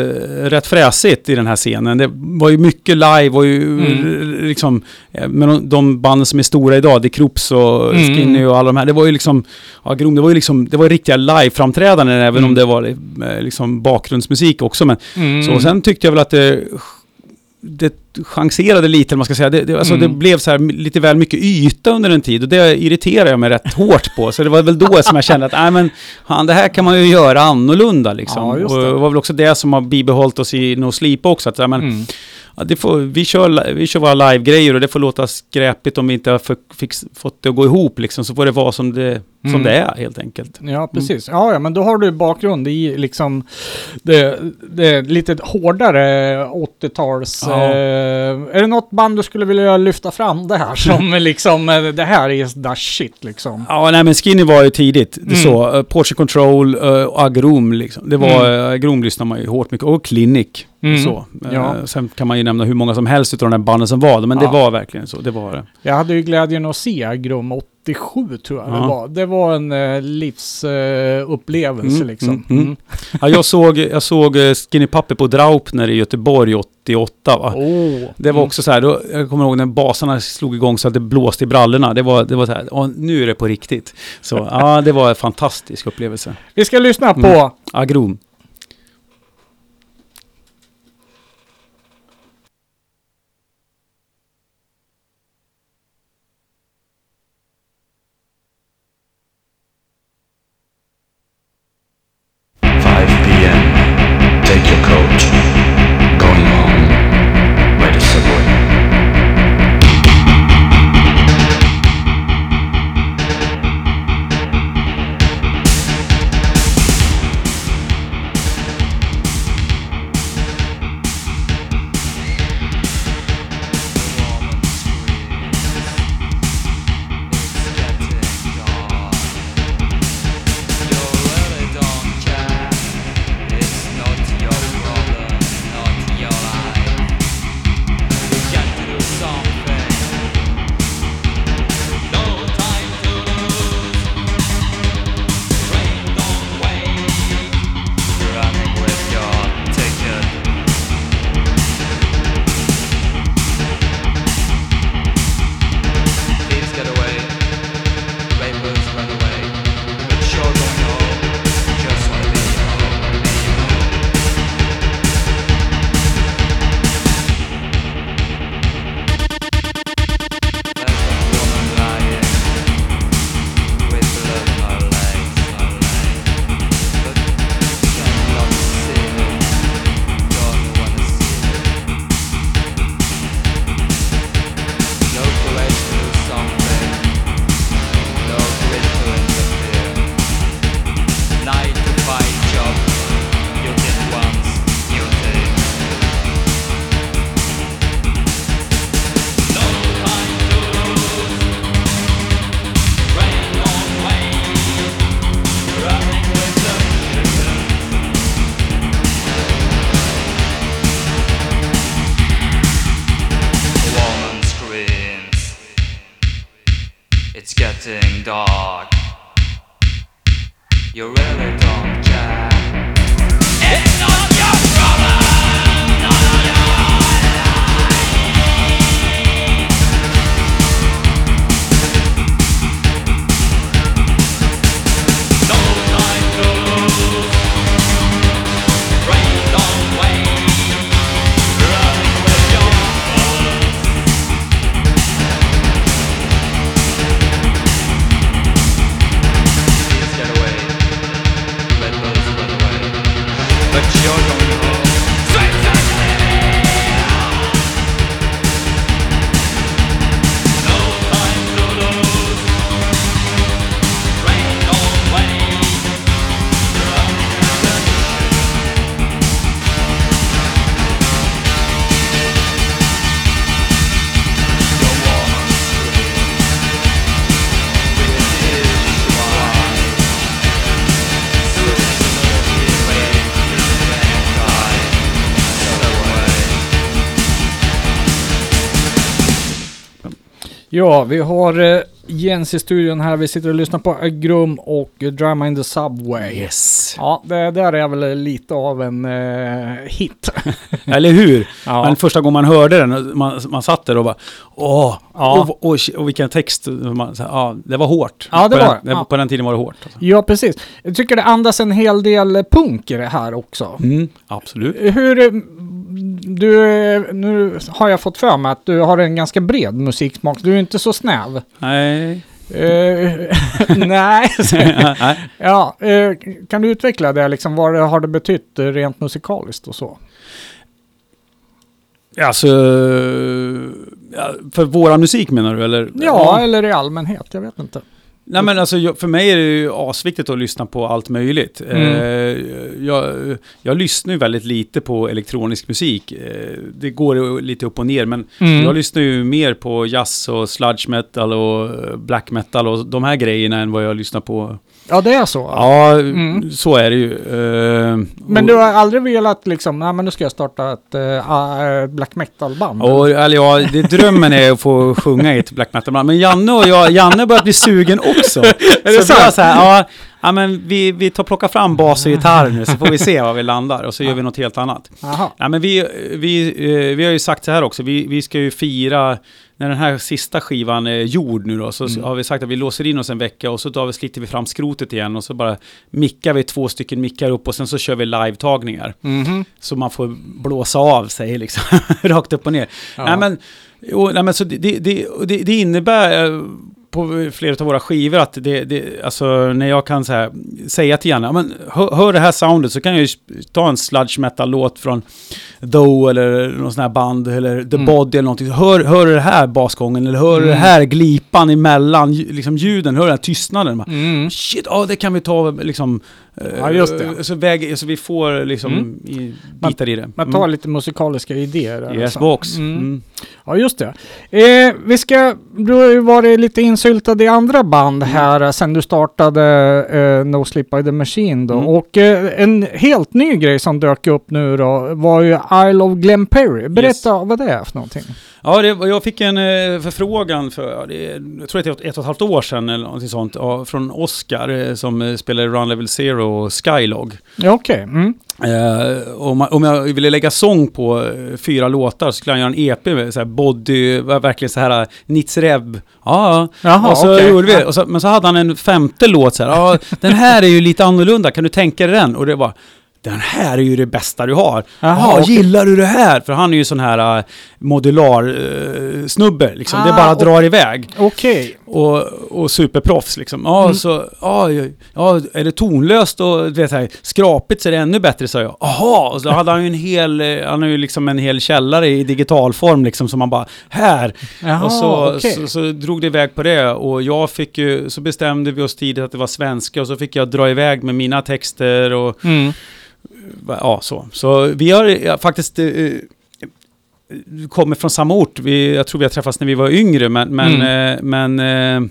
S3: rätt fräsigt i den här scenen. Det var ju mycket live och ju
S2: Mm.
S3: liksom, eh, med de, de banden som är stora idag, The Kroops och
S2: Mm.
S3: Skinny och alla de här, det var ju liksom, ja, Grom, det var ju liksom, det var riktiga live-framträdanden även
S2: Mm.
S3: om det var eh, liksom bakgrundsmusik också. Men,
S2: Mm.
S3: så, och sen tyckte jag väl att det, det chanserade lite, eller man ska säga. Det, det, alltså
S2: Mm.
S3: det blev så här lite väl mycket yta under en tid och det irriterade jag mig rätt hårt på. Så det var väl då som jag kände att, nej men, fan, det här kan man ju göra annorlunda liksom.
S2: Ja,
S3: och
S2: det.
S3: var väl också det som har bibehållit oss i No Sleep också. Att, men,
S2: Mm.
S3: ja, det får, vi, kör, vi kör våra live-grejer och det får låta skräpigt om vi inte har för, fix, fått det att gå ihop liksom. Så får det vara som det,
S2: Mm.
S3: som det är helt enkelt.
S2: Ja, precis. Ja, ja, men då har du bakgrund i liksom det, det lite hårdare 80-tals...
S3: Ja.
S2: Eh, är det något band du skulle vilja lyfta fram det här som [laughs] liksom, eh, det här är the shit liksom?
S3: Ja, nej men Skinny var ju tidigt. Det
S2: Mm.
S3: så. Uh, Porsche Control uh, och Agrom liksom. Det var, mm. Agrom lyssnar man ju hårt mycket. Och Clinic.
S2: Mm.
S3: Så. Eh,
S2: Ja.
S3: sen kan man ju nämna hur många som helst utav de där banden som var det. Men
S2: Ja.
S3: det var verkligen så. Det var det.
S2: Jag hade ju glädjen att se Grum 87 tror jag det
S3: Ja.
S2: var. Det var en eh, livsupplevelse upplevelse,
S3: Mm,
S2: liksom.
S3: mm, mm.
S2: Mm.
S3: Ja, jag såg, jag såg eh, Skinny Puppy på Draupner i Göteborg 88 va.
S2: Oh.
S3: Det var
S2: Mm.
S3: också så här, då, jag kommer ihåg när basarna slog igång så att det blåste i brallorna. Det var, det var så här, "Åh, nu är det på riktigt. Så ja, det var en fantastisk upplevelse.
S2: Vi ska lyssna på
S3: Mm.
S5: but you don't.
S2: Ja, vi har eh, Jens i studion här. Vi sitter och lyssnar på Agrum och Drama in the Subway.
S3: Yes.
S2: Ja, det där är väl lite av en eh, hit. [laughs]
S3: Eller hur?
S2: Ja.
S3: Men första gången man hörde den, man, man satt där och bara åh,
S2: Ja.
S3: och, och, och vilken text. Man, här, ja, det var hårt.
S2: Ja, det
S3: på
S2: var
S3: den,
S2: det. Ja.
S3: På den tiden var det hårt. Alltså.
S2: Ja, precis. Jag tycker det andas en hel del punk i det här också.
S3: Mm, absolut.
S2: Hur... Du, nu har jag fått för mig att du har en ganska bred musiksmak. Du är inte så snäv.
S3: Nej.
S2: Eh, [laughs] [laughs] nej. Ja, eh, kan du utveckla det liksom? Vad det har det betytt rent musikaliskt och så?
S3: Alltså, ja, för våran musik menar du eller?
S2: Ja, eller i allmänhet. Jag vet inte.
S3: Nej men alltså jag, för mig är det ju asviktigt att lyssna på allt möjligt.
S2: Mm.
S3: Eh, jag, jag lyssnar ju väldigt lite på elektronisk musik. Eh, det går lite upp och ner men
S2: Mm.
S3: jag lyssnar ju mer på jazz och sludge metal och eh, black metal och de här grejerna än vad jag lyssnar på.
S2: Ja, det är så.
S3: Ja,
S2: Mm.
S3: så är det ju. Eh,
S2: Men du har aldrig velat liksom, nej men nu ska jag starta ett uh, black metal-band?
S3: Och, eller ja, det, drömmen är att få sjunga i ett black metal-band. Men Janne och jag, Janne börjar bli sugen också. [laughs]
S2: Är det
S3: så var så här, ja, ja men vi, vi tar plocka fram bas och gitarr nu så får vi se var vi landar och så gör vi något helt annat.
S2: Jaha.
S3: Ja, men vi, vi, eh, vi har ju sagt så här också, vi, vi ska ju fira när den här sista skivan är gjord nu då, så
S2: Mm.
S3: har vi sagt att vi låser in oss en vecka och så tar vi, sliter vi fram skrotet igen och så bara mickar vi två stycken mickar upp och sen så kör vi live-tagningar.
S2: Mhm.
S3: Så man får blåsa av sig liksom, [laughs] rakt upp och ner.
S2: Ja.
S3: Nej men, jo, nej, men så det, det, det, det, det innebär eh, på flera av våra skivor att det, det alltså när jag kan så här, säga till Janne, "Ja, men hör, hör det här soundet så kan jag ju ta en sludge metal-låt från Though eller någon sån här band eller The
S2: Mm.
S3: Body eller någonting. Hör, hör det här basgången eller hör du det
S2: Mm.
S3: här glipan emellan liksom ljuden, hör den här tystnaden.
S2: Mm.
S3: Shit, ja det kan vi ta liksom. Eh,
S2: Ja, just det.
S3: Så, väg, så vi får liksom
S2: Mm.
S3: i, bitar i det.
S2: Man tar lite musikaliska idéer.
S3: Yes
S2: alltså.
S3: box.
S2: Mm.
S3: Mm.
S2: Ja, just det. Eh, vi ska, du har ju varit lite insyltad i andra band
S3: Mm.
S2: här eh, sen du startade eh, No Sleep by the Machine då.
S3: Mm.
S2: Och eh, en helt ny grej som dök upp nu då var ju Isle of Glenperry. Berätta vad det är för någonting.
S3: Ja, det, jag fick en eh, förfrågan för, ja, det, jag tror att det är ett, och ett halvt år sedan eller någonting sånt, ja, från Oscar eh, som eh, spelar Run Level Zero och Skylog.
S2: Ja, okej. Mm.
S3: Eh, om, man- om jag ville lägga sång på eh, fyra låtar så skulle han göra en EP med så här body, verkligen så här Nitzrev. Ja,
S2: Jaha,
S3: och så
S2: okej.
S3: gjorde vi och så, Men så hade han en femte låt så här. Ja, den här är ju lite annorlunda, kan du tänka dig den? Och det var den här är ju det bästa du har.
S2: Jaha,
S3: Ja,
S2: okej.
S3: gillar du det här? För han är ju sån här uh, modular uh, snubbe liksom. det
S2: Ah,
S3: bara
S2: och-
S3: drar iväg.
S2: Okej.
S3: Och, och superproffs liksom. Ja,
S2: Mm.
S3: så, ja, ja, är det tonlöst och vet, här, skrapigt så är det ännu bättre, sa jag. Jaha, och så hade han ju en hel, eh, han har ju liksom en hel källare i digitalform liksom, som man bara, här!
S2: Jaha,
S3: och så,
S2: okej.
S3: så, så drog det iväg på det och jag fick ju, så bestämde vi oss tidigt att det var svenska och så fick jag dra iväg med mina texter och
S2: Mm.
S3: Ja, så. Så vi har ja, faktiskt eh, eh, kommer från samma ort. Vi, jag tror vi har träffats när vi var yngre, men, men, eh, men eh,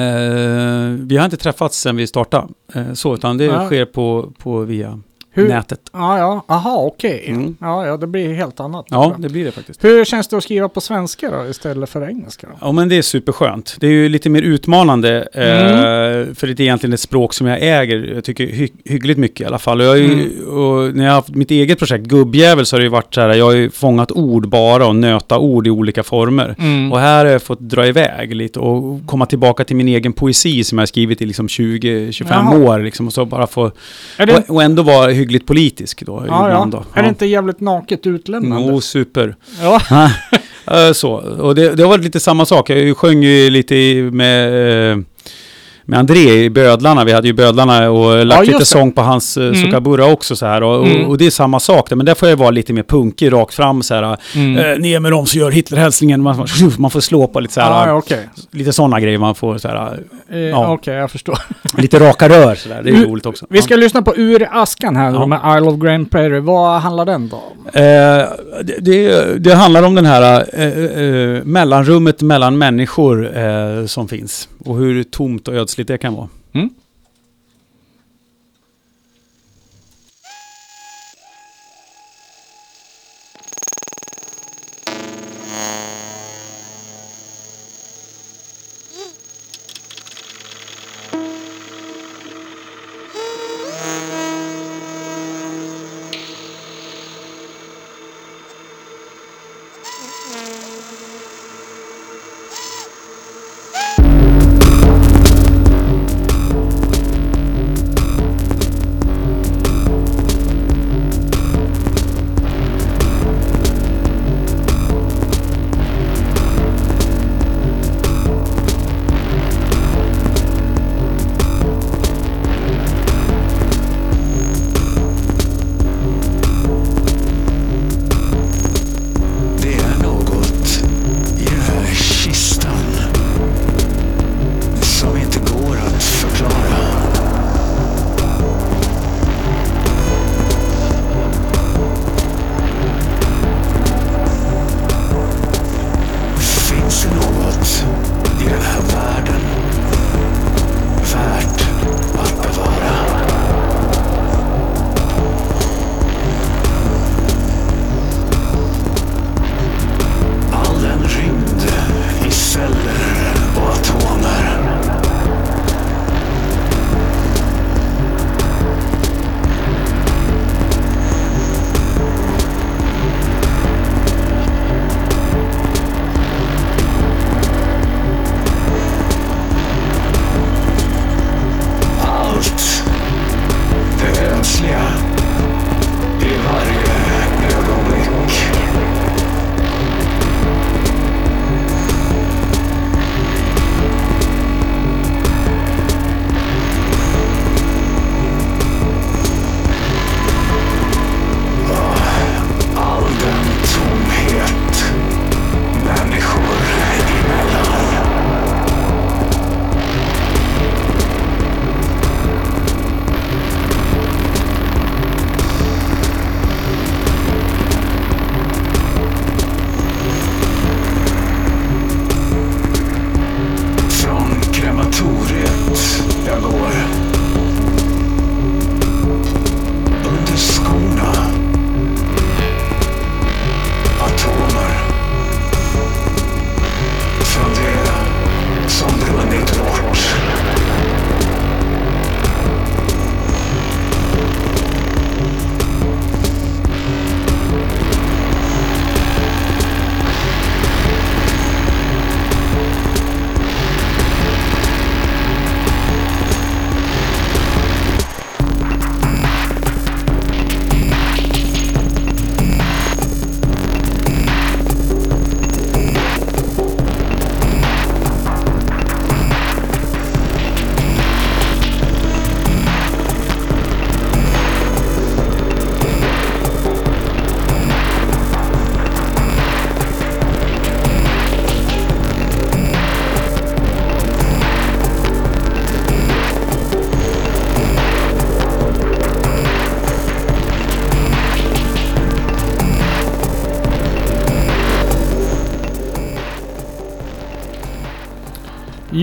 S3: eh, vi har inte träffats sedan vi startade. Eh, så, utan det
S2: Ja.
S3: sker på, på via
S2: Hur-
S3: nätet.
S2: Ja, ja. Aha, okej.
S3: Mm.
S2: Ja, ja, det blir helt annat.
S3: Ja, det blir det faktiskt.
S2: Hur känns det att skriva på svenska då istället för engelska? Då?
S3: Ja, men det är superskönt. Det är ju lite mer utmanande, eh, för det är egentligen ett språk som jag äger, jag tycker hy hyggligt mycket i alla fall. Och, jag ju, och när jag har haft mitt eget projekt, Gubbjävel, så har det ju varit så här, jag har ju fångat ord bara och nöta ord i olika former.
S2: Mm.
S3: Och här har jag fått dra iväg lite och komma tillbaka till min egen poesi som jag har skrivit i liksom 20-25
S2: Jaha.
S3: år. Liksom, och, så bara få, och, och ändå vara hyggligt politisk då,
S2: ja, ja.
S3: Då.
S2: är det inte jävligt naket utlämnande?
S3: Jo, super.
S2: Ja. [laughs]
S3: Eh, så, och det, det har varit lite samma sak. Jag sjöng ju lite med, eh, med André i Bödlarna. Vi hade ju Bödlarna och lagt
S2: just
S3: lite
S2: det.
S3: sång på hans mm.
S2: Mm.
S3: Sukabura också så här. Och,
S2: Mm.
S3: och, och det är samma sak där. Men där får jag vara lite mer punkig, rakt fram så här.
S2: Mm.
S3: Eh, ner med dem så gör Hitlerhälsningen. Man, man får slå på lite så här.
S2: Ah, ja, okej.
S3: Lite sådana grejer man får så här.
S2: Eh,
S3: Ja.
S2: Okej, jag förstår. [laughs]
S3: Lite raka rör så där. Det är
S2: Vi-
S3: roligt också.
S2: Vi ska lyssna på Ur askan här
S3: Ja.
S2: med Isle of Grand Prairie. Vad handlar den då om?
S3: Eh, det, det, det handlar om den här eh, eh, mellanrummet mellan människor eh, som finns. Och hur tomt och ödsligt det kan vara.
S2: Mm.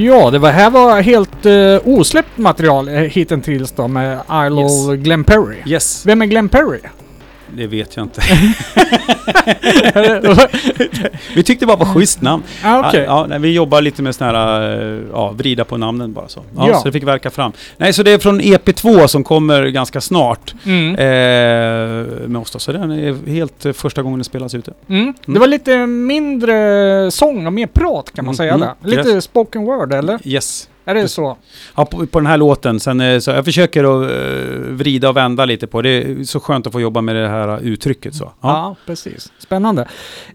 S2: Ja, det var, här var helt uh, osläppt material uh, hittills då med Isle
S3: Yes.
S2: of Glen Perry.
S3: Yes,
S2: Vem är Glen Perry?
S3: Det vet jag inte. [laughs] Vi tyckte bara det var schysst namn.
S2: ah, okej.
S3: Ja, nej, vi jobbar lite med såna här, eh, ja, vrida på namnen bara så. Ja,
S2: Ja.
S3: Så det fick verka fram. Nej, så det är från EP2 som kommer ganska snart
S2: Mm.
S3: eh, med oss då. Så den är helt eh, första gången den spelas ute.
S2: Mm. Det var lite mindre sång och mer prat kan man
S3: Mm,
S2: säga
S3: mm.
S2: Lite
S3: yes.
S2: spoken word eller?
S3: Yes.
S2: Är det så?
S3: Ja, på, på den här låten. Sen, eh, så jag försöker att eh, vrida och vända lite på det. är så skönt att få jobba med det här uttrycket så.
S2: Ja,
S3: Ja.
S2: precis. Spännande.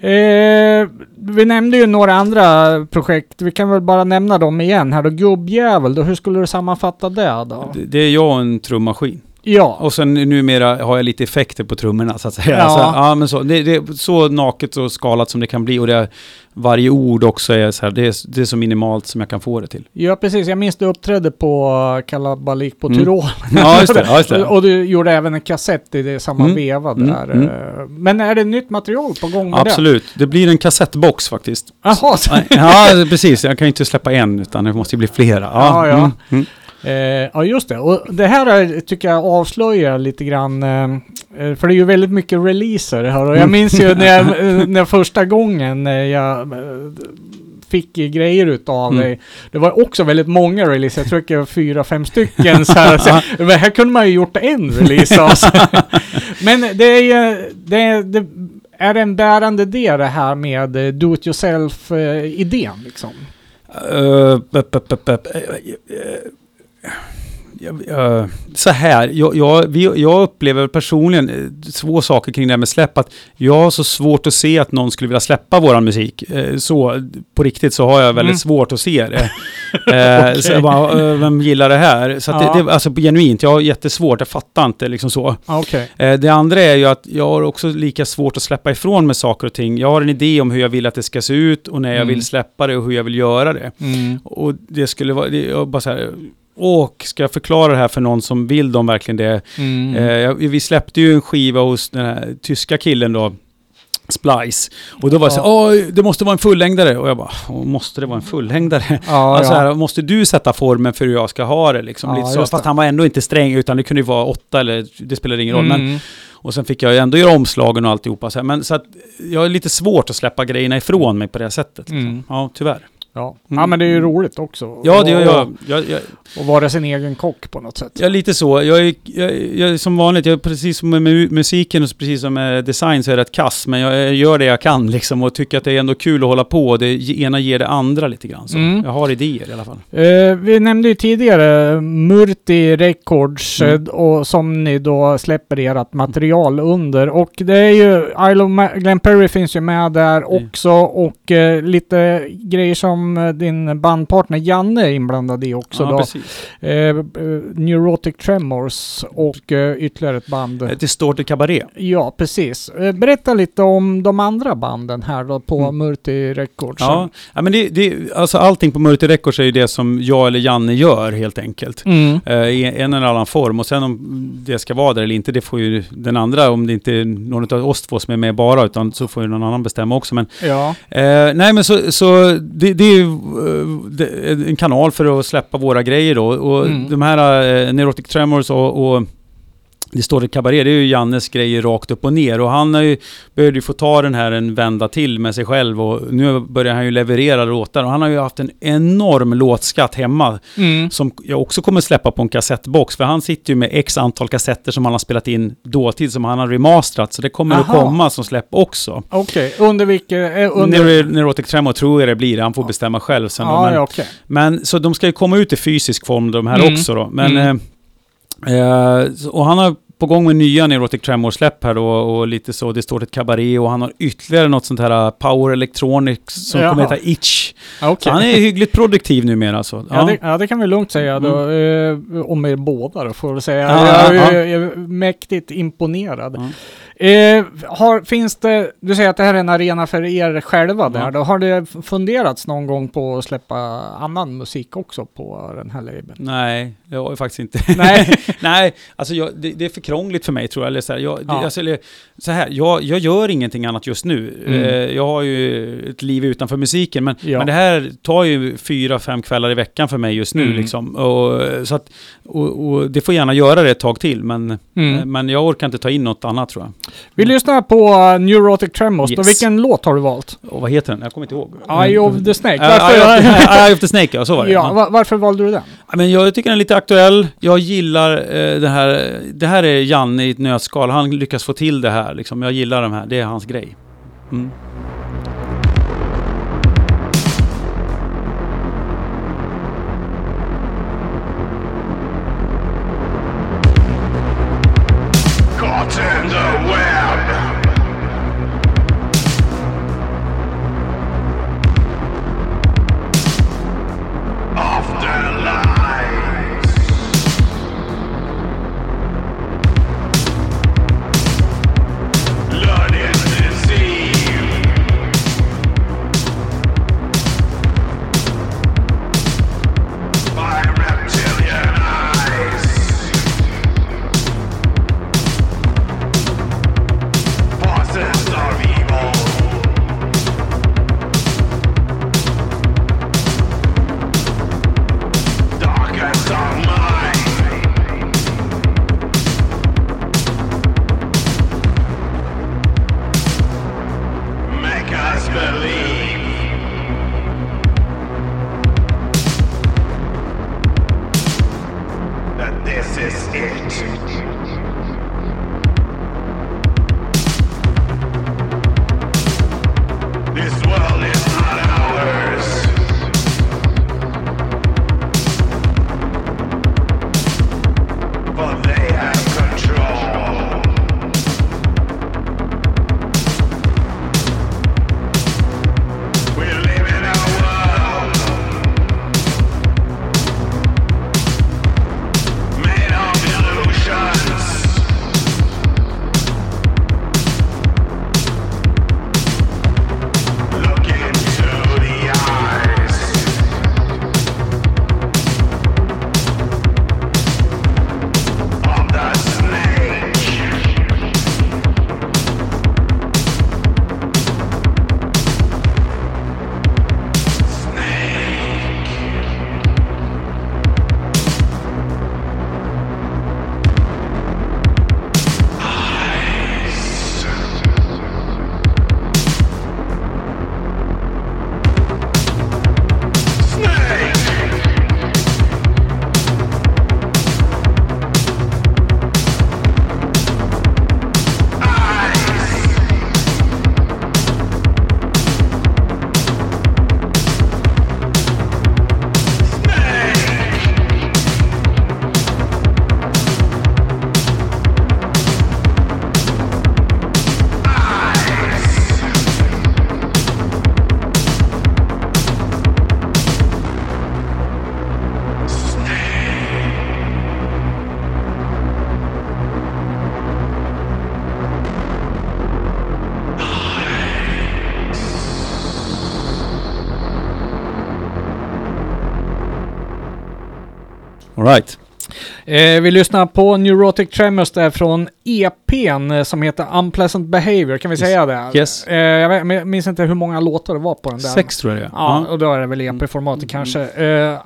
S2: Eh, vi nämnde ju några andra projekt. Vi kan väl bara nämna dem igen här då. Gubbjävel, då, hur skulle du sammanfatta det då?
S3: Det, det är jag och en trummaskin.
S2: Ja.
S3: Och sen numera har jag lite effekter på trummorna så att säga.
S2: Ja.
S3: Så, ja, men så, det, det är så naket och skalat som det kan bli. Och det varje ord också är så här, det är, det är så minimalt som jag kan få det till.
S2: Ja, precis. Jag minns du uppträdde på Kalabalik på
S3: Mm.
S2: Tyrol. [laughs]
S3: Ja, just det. Ja, just det.
S2: och, du gjorde även en kassett i det samma
S3: Mm.
S2: veva
S3: Mm,
S2: där.
S3: mm.
S2: Men är det nytt material på gång med
S3: Absolut. Det blir en kassettbox faktiskt.
S2: det? Jaha,
S3: Ja, precis. Jag kan ju inte släppa en, utan det måste ju bli flera.
S2: Ja, ja.
S3: Mm, mm.
S2: Eh, ja, just det. Och det här är, tycker jag avslöjar lite grann, eh, eh, för det är ju väldigt mycket releaser här. Och jag
S3: Mm.
S2: minns ju när, jag, [laughs] när första gången eh, jag eh, fick grejer utav
S3: Mm.
S2: dig. Det var också väldigt många releaser. Jag tror det var fyra, fem stycken. Så här, [laughs] så, men här kunde man ju gjort en release sig. [laughs] Men det är ju, det, det är det en bärande idé det här med do it yourself-idén liksom?
S3: Uh, så här, jag, jag, jag upplever personligen eh, två saker kring det här med släpp. Att jag har så svårt att se att någon skulle vilja släppa våran musik. Eh, Så på riktigt så har jag väldigt
S2: Mm.
S3: svårt att se det. [laughs] Eh, Så jag bara, vem gillar det här? Så
S2: Ja.
S3: det, det, alltså genuint, jag har jättesvårt, jag fattar inte liksom så. Eh, Det andra är ju att jag har också lika svårt att släppa ifrån med saker och ting. Jag har en idé om hur jag vill att det ska se ut och när jag
S2: Mm.
S3: vill släppa det och hur jag vill göra det.
S2: Mm.
S3: Och det skulle vara, det, jag bara så här, och ska jag förklara det här för någon som vill de verkligen det?
S2: Mm.
S3: Eh, vi släppte ju en skiva hos den här tyska killen då, Splice. Och då var det så här, "Åh, det måste vara en fullängdare. Och jag bara, "Åh, måste det vara en fullängdare?
S2: Ja, [laughs]
S3: alltså
S2: ja.
S3: här, måste du sätta formen för hur jag ska ha det? Liksom,
S2: Ja,
S3: lite så. Fast
S2: det.
S3: han var ändå inte sträng, utan det kunde ju vara åtta eller det spelar ingen roll. Men,
S2: Mm.
S3: och sen fick jag ju ändå göra omslagen och alltihopa. Så här. Men så att jag har lite svårt att släppa grejerna ifrån mig på det sättet. Liksom.
S2: Mm.
S3: Ja, tyvärr.
S2: Ja.
S3: Mm.
S2: ja, men det är ju roligt också.
S3: Ja, det gör jag. jag, jag
S2: Och vara sin egen kock på något sätt.
S3: Ja, lite så. Jag är, jag, jag som vanligt, jag precis som med mu- musiken och precis som med design så är jag rätt kass. Men jag, gör det jag kan liksom och tycker att det är ändå kul att hålla på. Det ena ger det andra lite grann. Så.
S2: Mm.
S3: Jag har idéer i alla fall.
S2: Eh, vi nämnde ju tidigare Murti Records
S3: Mm.
S2: eh, och som ni då släpper ert material under. Och det är ju Isle of Ma- Glen Perry finns ju med där
S3: Mm.
S2: också och eh, lite grejer som eh, din bandpartner Janne är inblandad i också
S3: ja,
S2: då.
S3: precis.
S2: Eh, eh, Neurotic Tremors och eh, ytterligare ett band.
S3: Ett Distorted Cabaret.
S2: Ja, precis. Eh, berätta lite om de andra banden här då på
S3: Mm.
S2: Murti Records.
S3: Ja, ja men det, det, alltså allting på Multi Records är ju det som jag eller Janne gör helt enkelt.
S2: Mm.
S3: Eh, I en eller annan form. Och sen om det ska vara där eller inte, det får ju den andra, om det inte är någon av oss två som är med bara, utan så får ju någon annan bestämma också. Men
S2: Ja.
S3: Eh, nej men så, så det, det ju eh, en kanal för att släppa våra grejer då. Och
S2: Mm.
S3: de här eh, Neurotic Tremors och, och det står ett kabaré, det är ju Jannes grejer rakt upp och ner. Och han har ju, började ju få ta den här en vända till med sig själv och nu börjar han ju leverera låtar. Och han har ju haft en enorm låtskatt hemma
S2: Mm.
S3: som jag också kommer släppa på en kassettbox. För han sitter ju med x antal kassetter som han har spelat in dåtid som han har remasterat. Så det kommer att
S2: Aha.
S3: komma som släpp också.
S2: Okej, under vilket... Eh, under...
S3: Neuro- Neurotic Tremor tror jag det blir, han får bestämma själv sen. då,
S2: Ja,
S3: men,
S2: ja, okej.
S3: men så de ska ju komma ut i fysisk form de här
S2: Mm.
S3: också då. Men,
S2: Mm.
S3: eh, eh, så- och han har på gång med nya Neurotic Tremor-släpp här då och lite så, det står ett kabaré och han har ytterligare något sånt här uh, Power Electronics som
S2: Jaha.
S3: kommer heta Itch. Så
S2: Okej.
S3: han är hyggligt produktiv numera alltså.
S2: Ja, det, ja, det kan vi lugnt säga då, eh, om er båda då, får jag säga.
S3: Ja,
S2: jag
S3: ja,
S2: är mäktigt imponerad. Eh, har, finns det, du säger att det här är en arena för er själva där då. Har det funderats någon gång på att släppa annan musik också på den här labeln?
S3: Nej, det har jag faktiskt inte. [laughs]
S2: Nej. [laughs]
S3: Nej, alltså jag, det, det är för krångligt för mig tror jag. Eller så här, jag, det,
S2: Ja.
S3: alltså, eller, så här jag, jag gör ingenting annat just nu.
S2: Mm.
S3: Eh, jag har ju ett liv utanför musiken, men,
S2: Ja.
S3: men det här tar ju fyra, fem kvällar i veckan för mig just nu.
S2: Mm.
S3: Liksom. Och, så att, och, och det får gärna göra det ett tag till, men,
S2: Mm.
S3: eh, men jag orkar inte ta in något annat tror jag.
S2: Vi lyssnar på uh, Neurotic Tremors.
S3: Yes.
S2: vilken låt har du valt?
S3: Och vad heter den? Jag kommer inte ihåg.
S2: Eye of the Snake.
S3: Uh,
S2: Varför,
S3: Eye, of the, Snake, ja så var det.
S2: ja, va- varför valde du den?
S3: Men jag tycker den är lite aktuell. Jag gillar eh, det här. Det här är Janne i ett nötskal. Han lyckas få till det här. Liksom. Jag gillar de här. Det är hans grej. Mm.
S2: Eh, vi lyssnar på Neurotic Tremors där från EPn eh, som heter Unpleasant Behavior, kan vi säga det?
S3: Yes.
S2: Eh, jag minns inte hur många låtar det var på den där.
S3: Sex tror jag det är.
S2: Ja, och då är det väl EP-formatet kanske. Eh,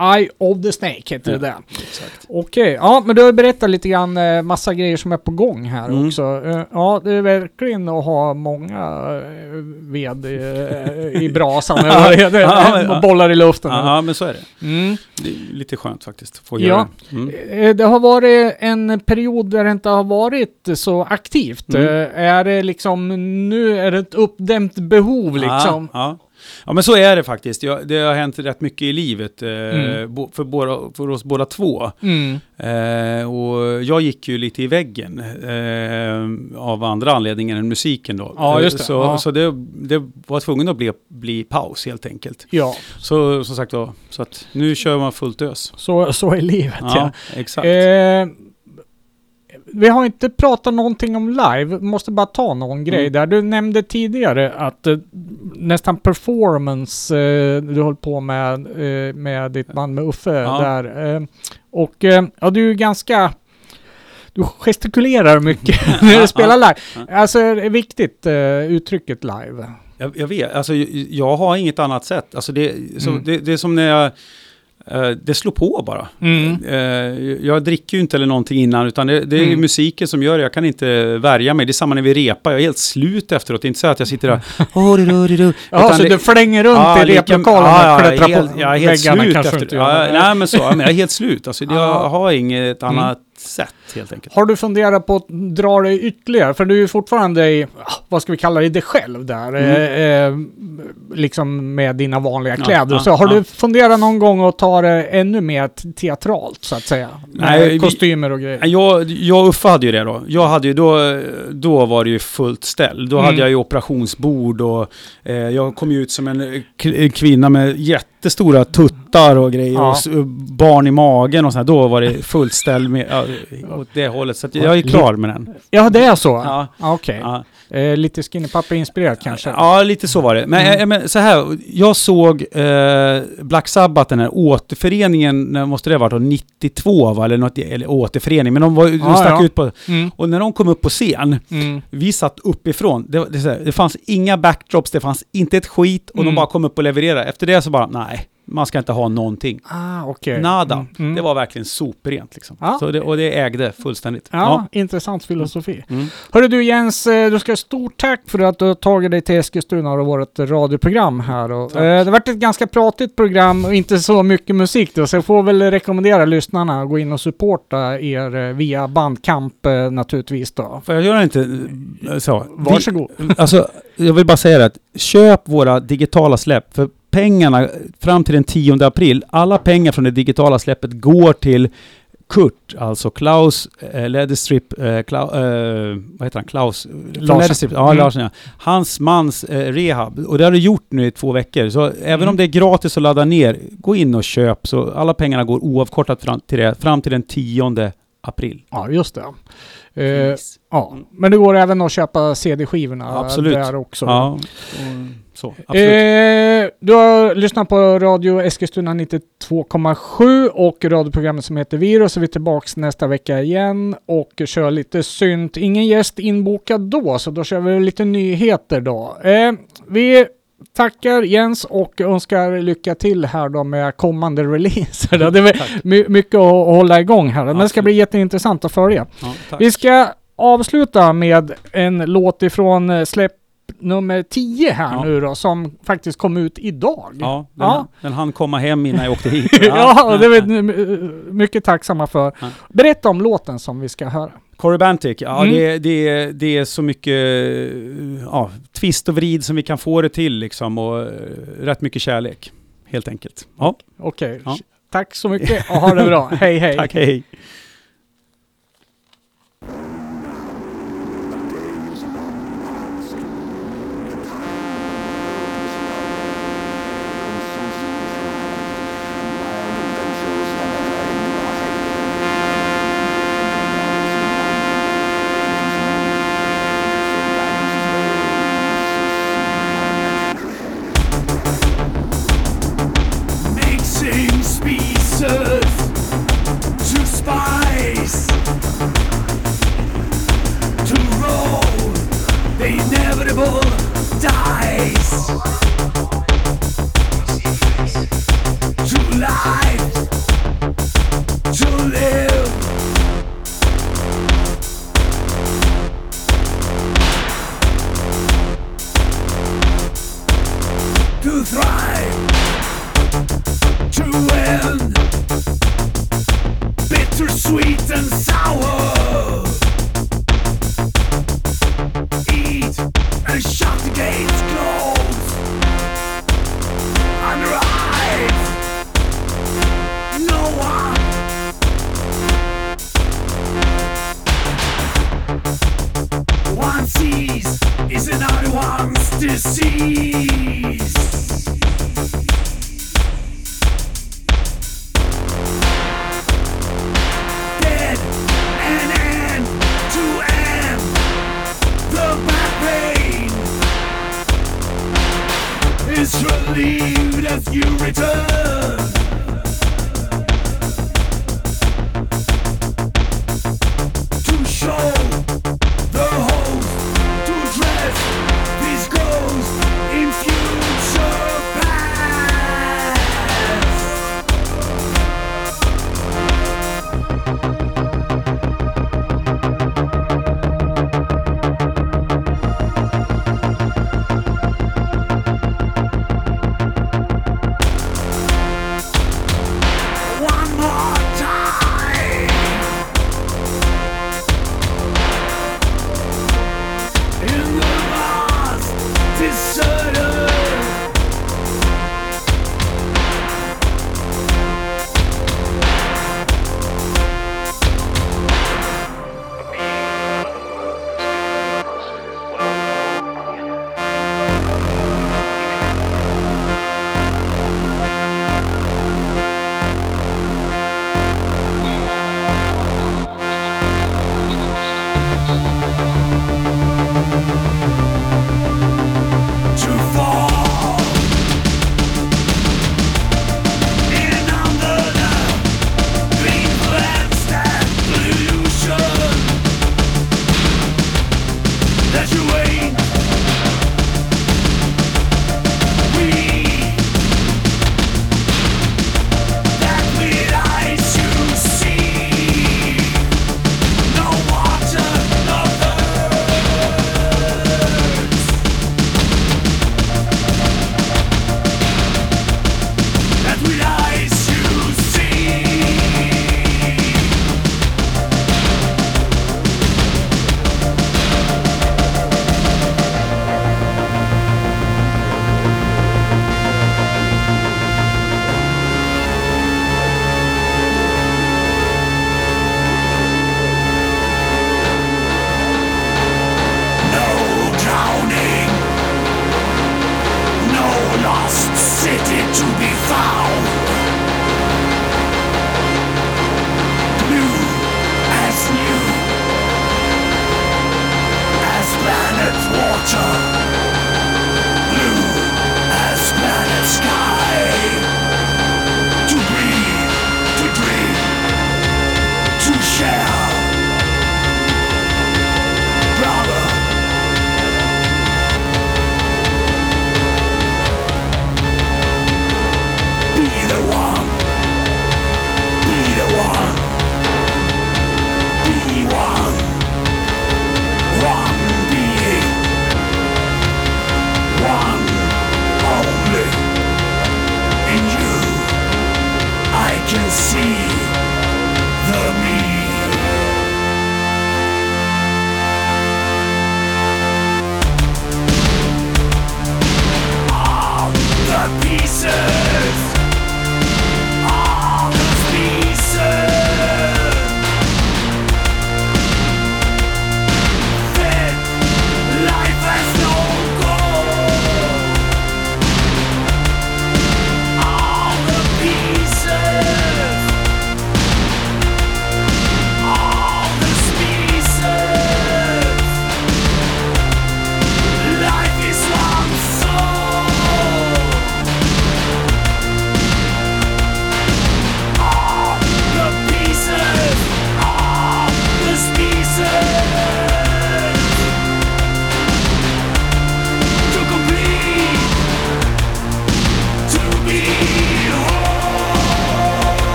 S2: Eye of the Snake heter det där.
S3: Exakt.
S2: Okej, ja men du har berättat lite grann eh, massa grejer som är på gång här
S3: Mm.
S2: också. Eh, ja, det är verkligen att ha många eh, ved i [laughs] brasan eller.
S3: Ja,
S2: bollar i luften.
S3: Ja, ja, men så är det.
S2: Mm.
S3: Det är lite skönt faktiskt. Få
S2: Ja.
S3: göra det. Mm.
S2: Det har varit en period där det inte har varit så aktivt.
S3: Mm.
S2: Är det liksom, nu är det ett uppdämt behov liksom?
S3: Ja, ja. Ja, men så är det faktiskt. Ja, det har hänt rätt mycket i livet eh,
S2: Mm.
S3: bo, för, båda, för oss båda två.
S2: Mm.
S3: Eh, och jag gick ju lite i väggen eh, av andra anledningar än musiken då.
S2: Ja, just det.
S3: Eh, Så,
S2: Ja.
S3: så det, det var tvungen att bli, bli paus helt enkelt.
S2: Ja,
S3: Så som sagt då, så att nu kör man fullt ös.
S2: så, så är livet ja.
S3: Ja, exakt.
S2: Vi har inte pratat någonting om live, måste bara ta någon grej
S3: Mm.
S2: där. Du nämnde tidigare att eh, nästan performance eh, du höll på med, eh, med ditt band med Uffe
S3: Ja.
S2: där. Eh, och eh, ja, du är ganska... Du gestikulerar mycket [laughs] när du spelar live. Alltså det är viktigt eh, uttrycket live.
S3: Jag, jag vet, alltså jag, jag har inget annat sätt. Alltså det, så,
S2: Mm.
S3: det, det är som när jag... eh, det slår på bara.
S2: Mm.
S3: Eh, jag dricker ju inte eller någonting innan, utan det, det är
S2: Mm.
S3: musiken som gör det. Jag kan inte värja mig. Det är samma när vi repar. Jag är helt slut efteråt. Det är inte så att jag sitter där... Oh, du, du, du, du.
S2: Ja, så
S3: det-
S2: du flänger runt
S3: Ja,
S2: i replokalen
S3: ja,
S2: och klättrar på
S3: Jag är helt slut efter. Ja, nej, men så. Men jag är helt slut. Alltså,
S2: Ja.
S3: jag har inget
S2: Mm.
S3: annat sätt helt enkelt.
S2: Har du funderat på att dra dig ytterligare? För du är ju fortfarande i, ah, vad ska vi kalla det, dig själv där. Eh, eh, liksom med dina vanliga
S3: Mm. Ja,
S2: kläder.
S3: ja,
S2: så har
S3: ja.
S2: du funderat någon gång att ta det ännu mer te- teatralt så att säga?
S3: Nej,
S2: Med kostymer och grejer.
S3: Jag, jag och Uffe hade ju det då. Jag hade ju då, då var det ju fullt ställ. Då
S2: Mm.
S3: hade jag ju operationsbord och eh, jag kom ju ut som en kvinna med jättestora tuttar och grejer
S2: Ja.
S3: och barn i magen och så här. Då var det fullt ställ med, åt det hållet. Så jag är klar med den.
S2: Ja, det är så?
S3: Ja.
S2: Ah, Okej.
S3: Ja.
S2: Eh, lite Skinny Pappa-inspirerat kanske?
S3: Ja, lite så var det. Men,
S2: Mm.
S3: eh, men så här, jag såg eh, Black Sabbath, den här återföreningen, när måste det ha varit, då, 92 va? Eller, något, eller återförening, men de, var, de
S2: Ja,
S3: stack
S2: ja.
S3: ut på...
S2: Mm.
S3: Och när de kom upp på scen,
S2: Mm.
S3: vi satt uppifrån, det, det, här, det fanns inga backdrops, det fanns inte ett skit och
S2: Mm.
S3: de bara kom upp och levererade. Efter det så bara, nej, man ska inte ha någonting.
S2: Ah, okej.
S3: Nada.
S2: Mm. Mm.
S3: Det var verkligen soprent liksom.
S2: Ja.
S3: Så det, och det ägde fullständigt.
S2: Ja, intressant filosofi.
S3: Mm.
S2: Hörru du Jens, eh, du ska ha stort tack för att du har tagit dig till Eskilstuna och vårt radioprogram här. Och, eh, det har varit ett ganska pratigt program och inte så mycket musik då, så jag får väl rekommendera lyssnarna att gå in och supporta er eh, via Bandcamp eh, naturligtvis då.
S3: Får jag göra inte eh, så?
S2: Varsågod.
S3: Vi, alltså, jag vill bara säga det att köp våra digitala släpp, för pengarna fram till den 10 april, alla pengar från det digitala släppet går till Kurt, alltså Klaus eh, Leatherstrip, eh, Klau, eh, vad heter han, Klaus? Leatherstrip, ja,
S2: Mm.
S3: Larsen ja. Hans mans eh, rehab. Och det har du gjort nu i två veckor. Så även
S2: Mm.
S3: om det är gratis att ladda ner, gå in och köp. Så alla pengarna går oavkortat fram till det, fram till den 10 april.
S2: Ja, just det. Eh, ja, men det går även att köpa CD-skivorna
S3: Absolut.
S2: där också.
S3: Ja, så.
S2: Eh, du har lyssnat på Radio Eskilstuna 92,7 och radioprogrammet som heter Virus. Så är vi tillbaks nästa vecka igen och kör lite synt. Ingen gäst inbokad då, så då kör vi lite nyheter då. Eh, vi tackar Jens och önskar lycka till här då med kommande releaser. då. [laughs] Det är my- mycket att hålla igång här, men det ska bli jätteintressant att följa.
S3: ja.
S2: Vi ska avsluta med en låt ifrån eh, släpp nummer 10 här
S3: Ja.
S2: nu då, som faktiskt kom ut idag.
S3: Ja, den,
S2: Ja.
S3: den hann komma hem innan jag åkte hit. [laughs]
S2: Ja, och det är vi mycket tacksamma för.
S3: Ja.
S2: Berätta om låten som vi ska höra.
S3: Corybantic, ja
S2: Mm.
S3: det, det, det är så mycket ja, twist och vrid som vi kan få det till liksom och eh, rätt mycket kärlek. Helt enkelt. Ja,
S2: Okej,
S3: Ja.
S2: tack så mycket och ha det bra. hej hej. [laughs]
S3: tack, hej.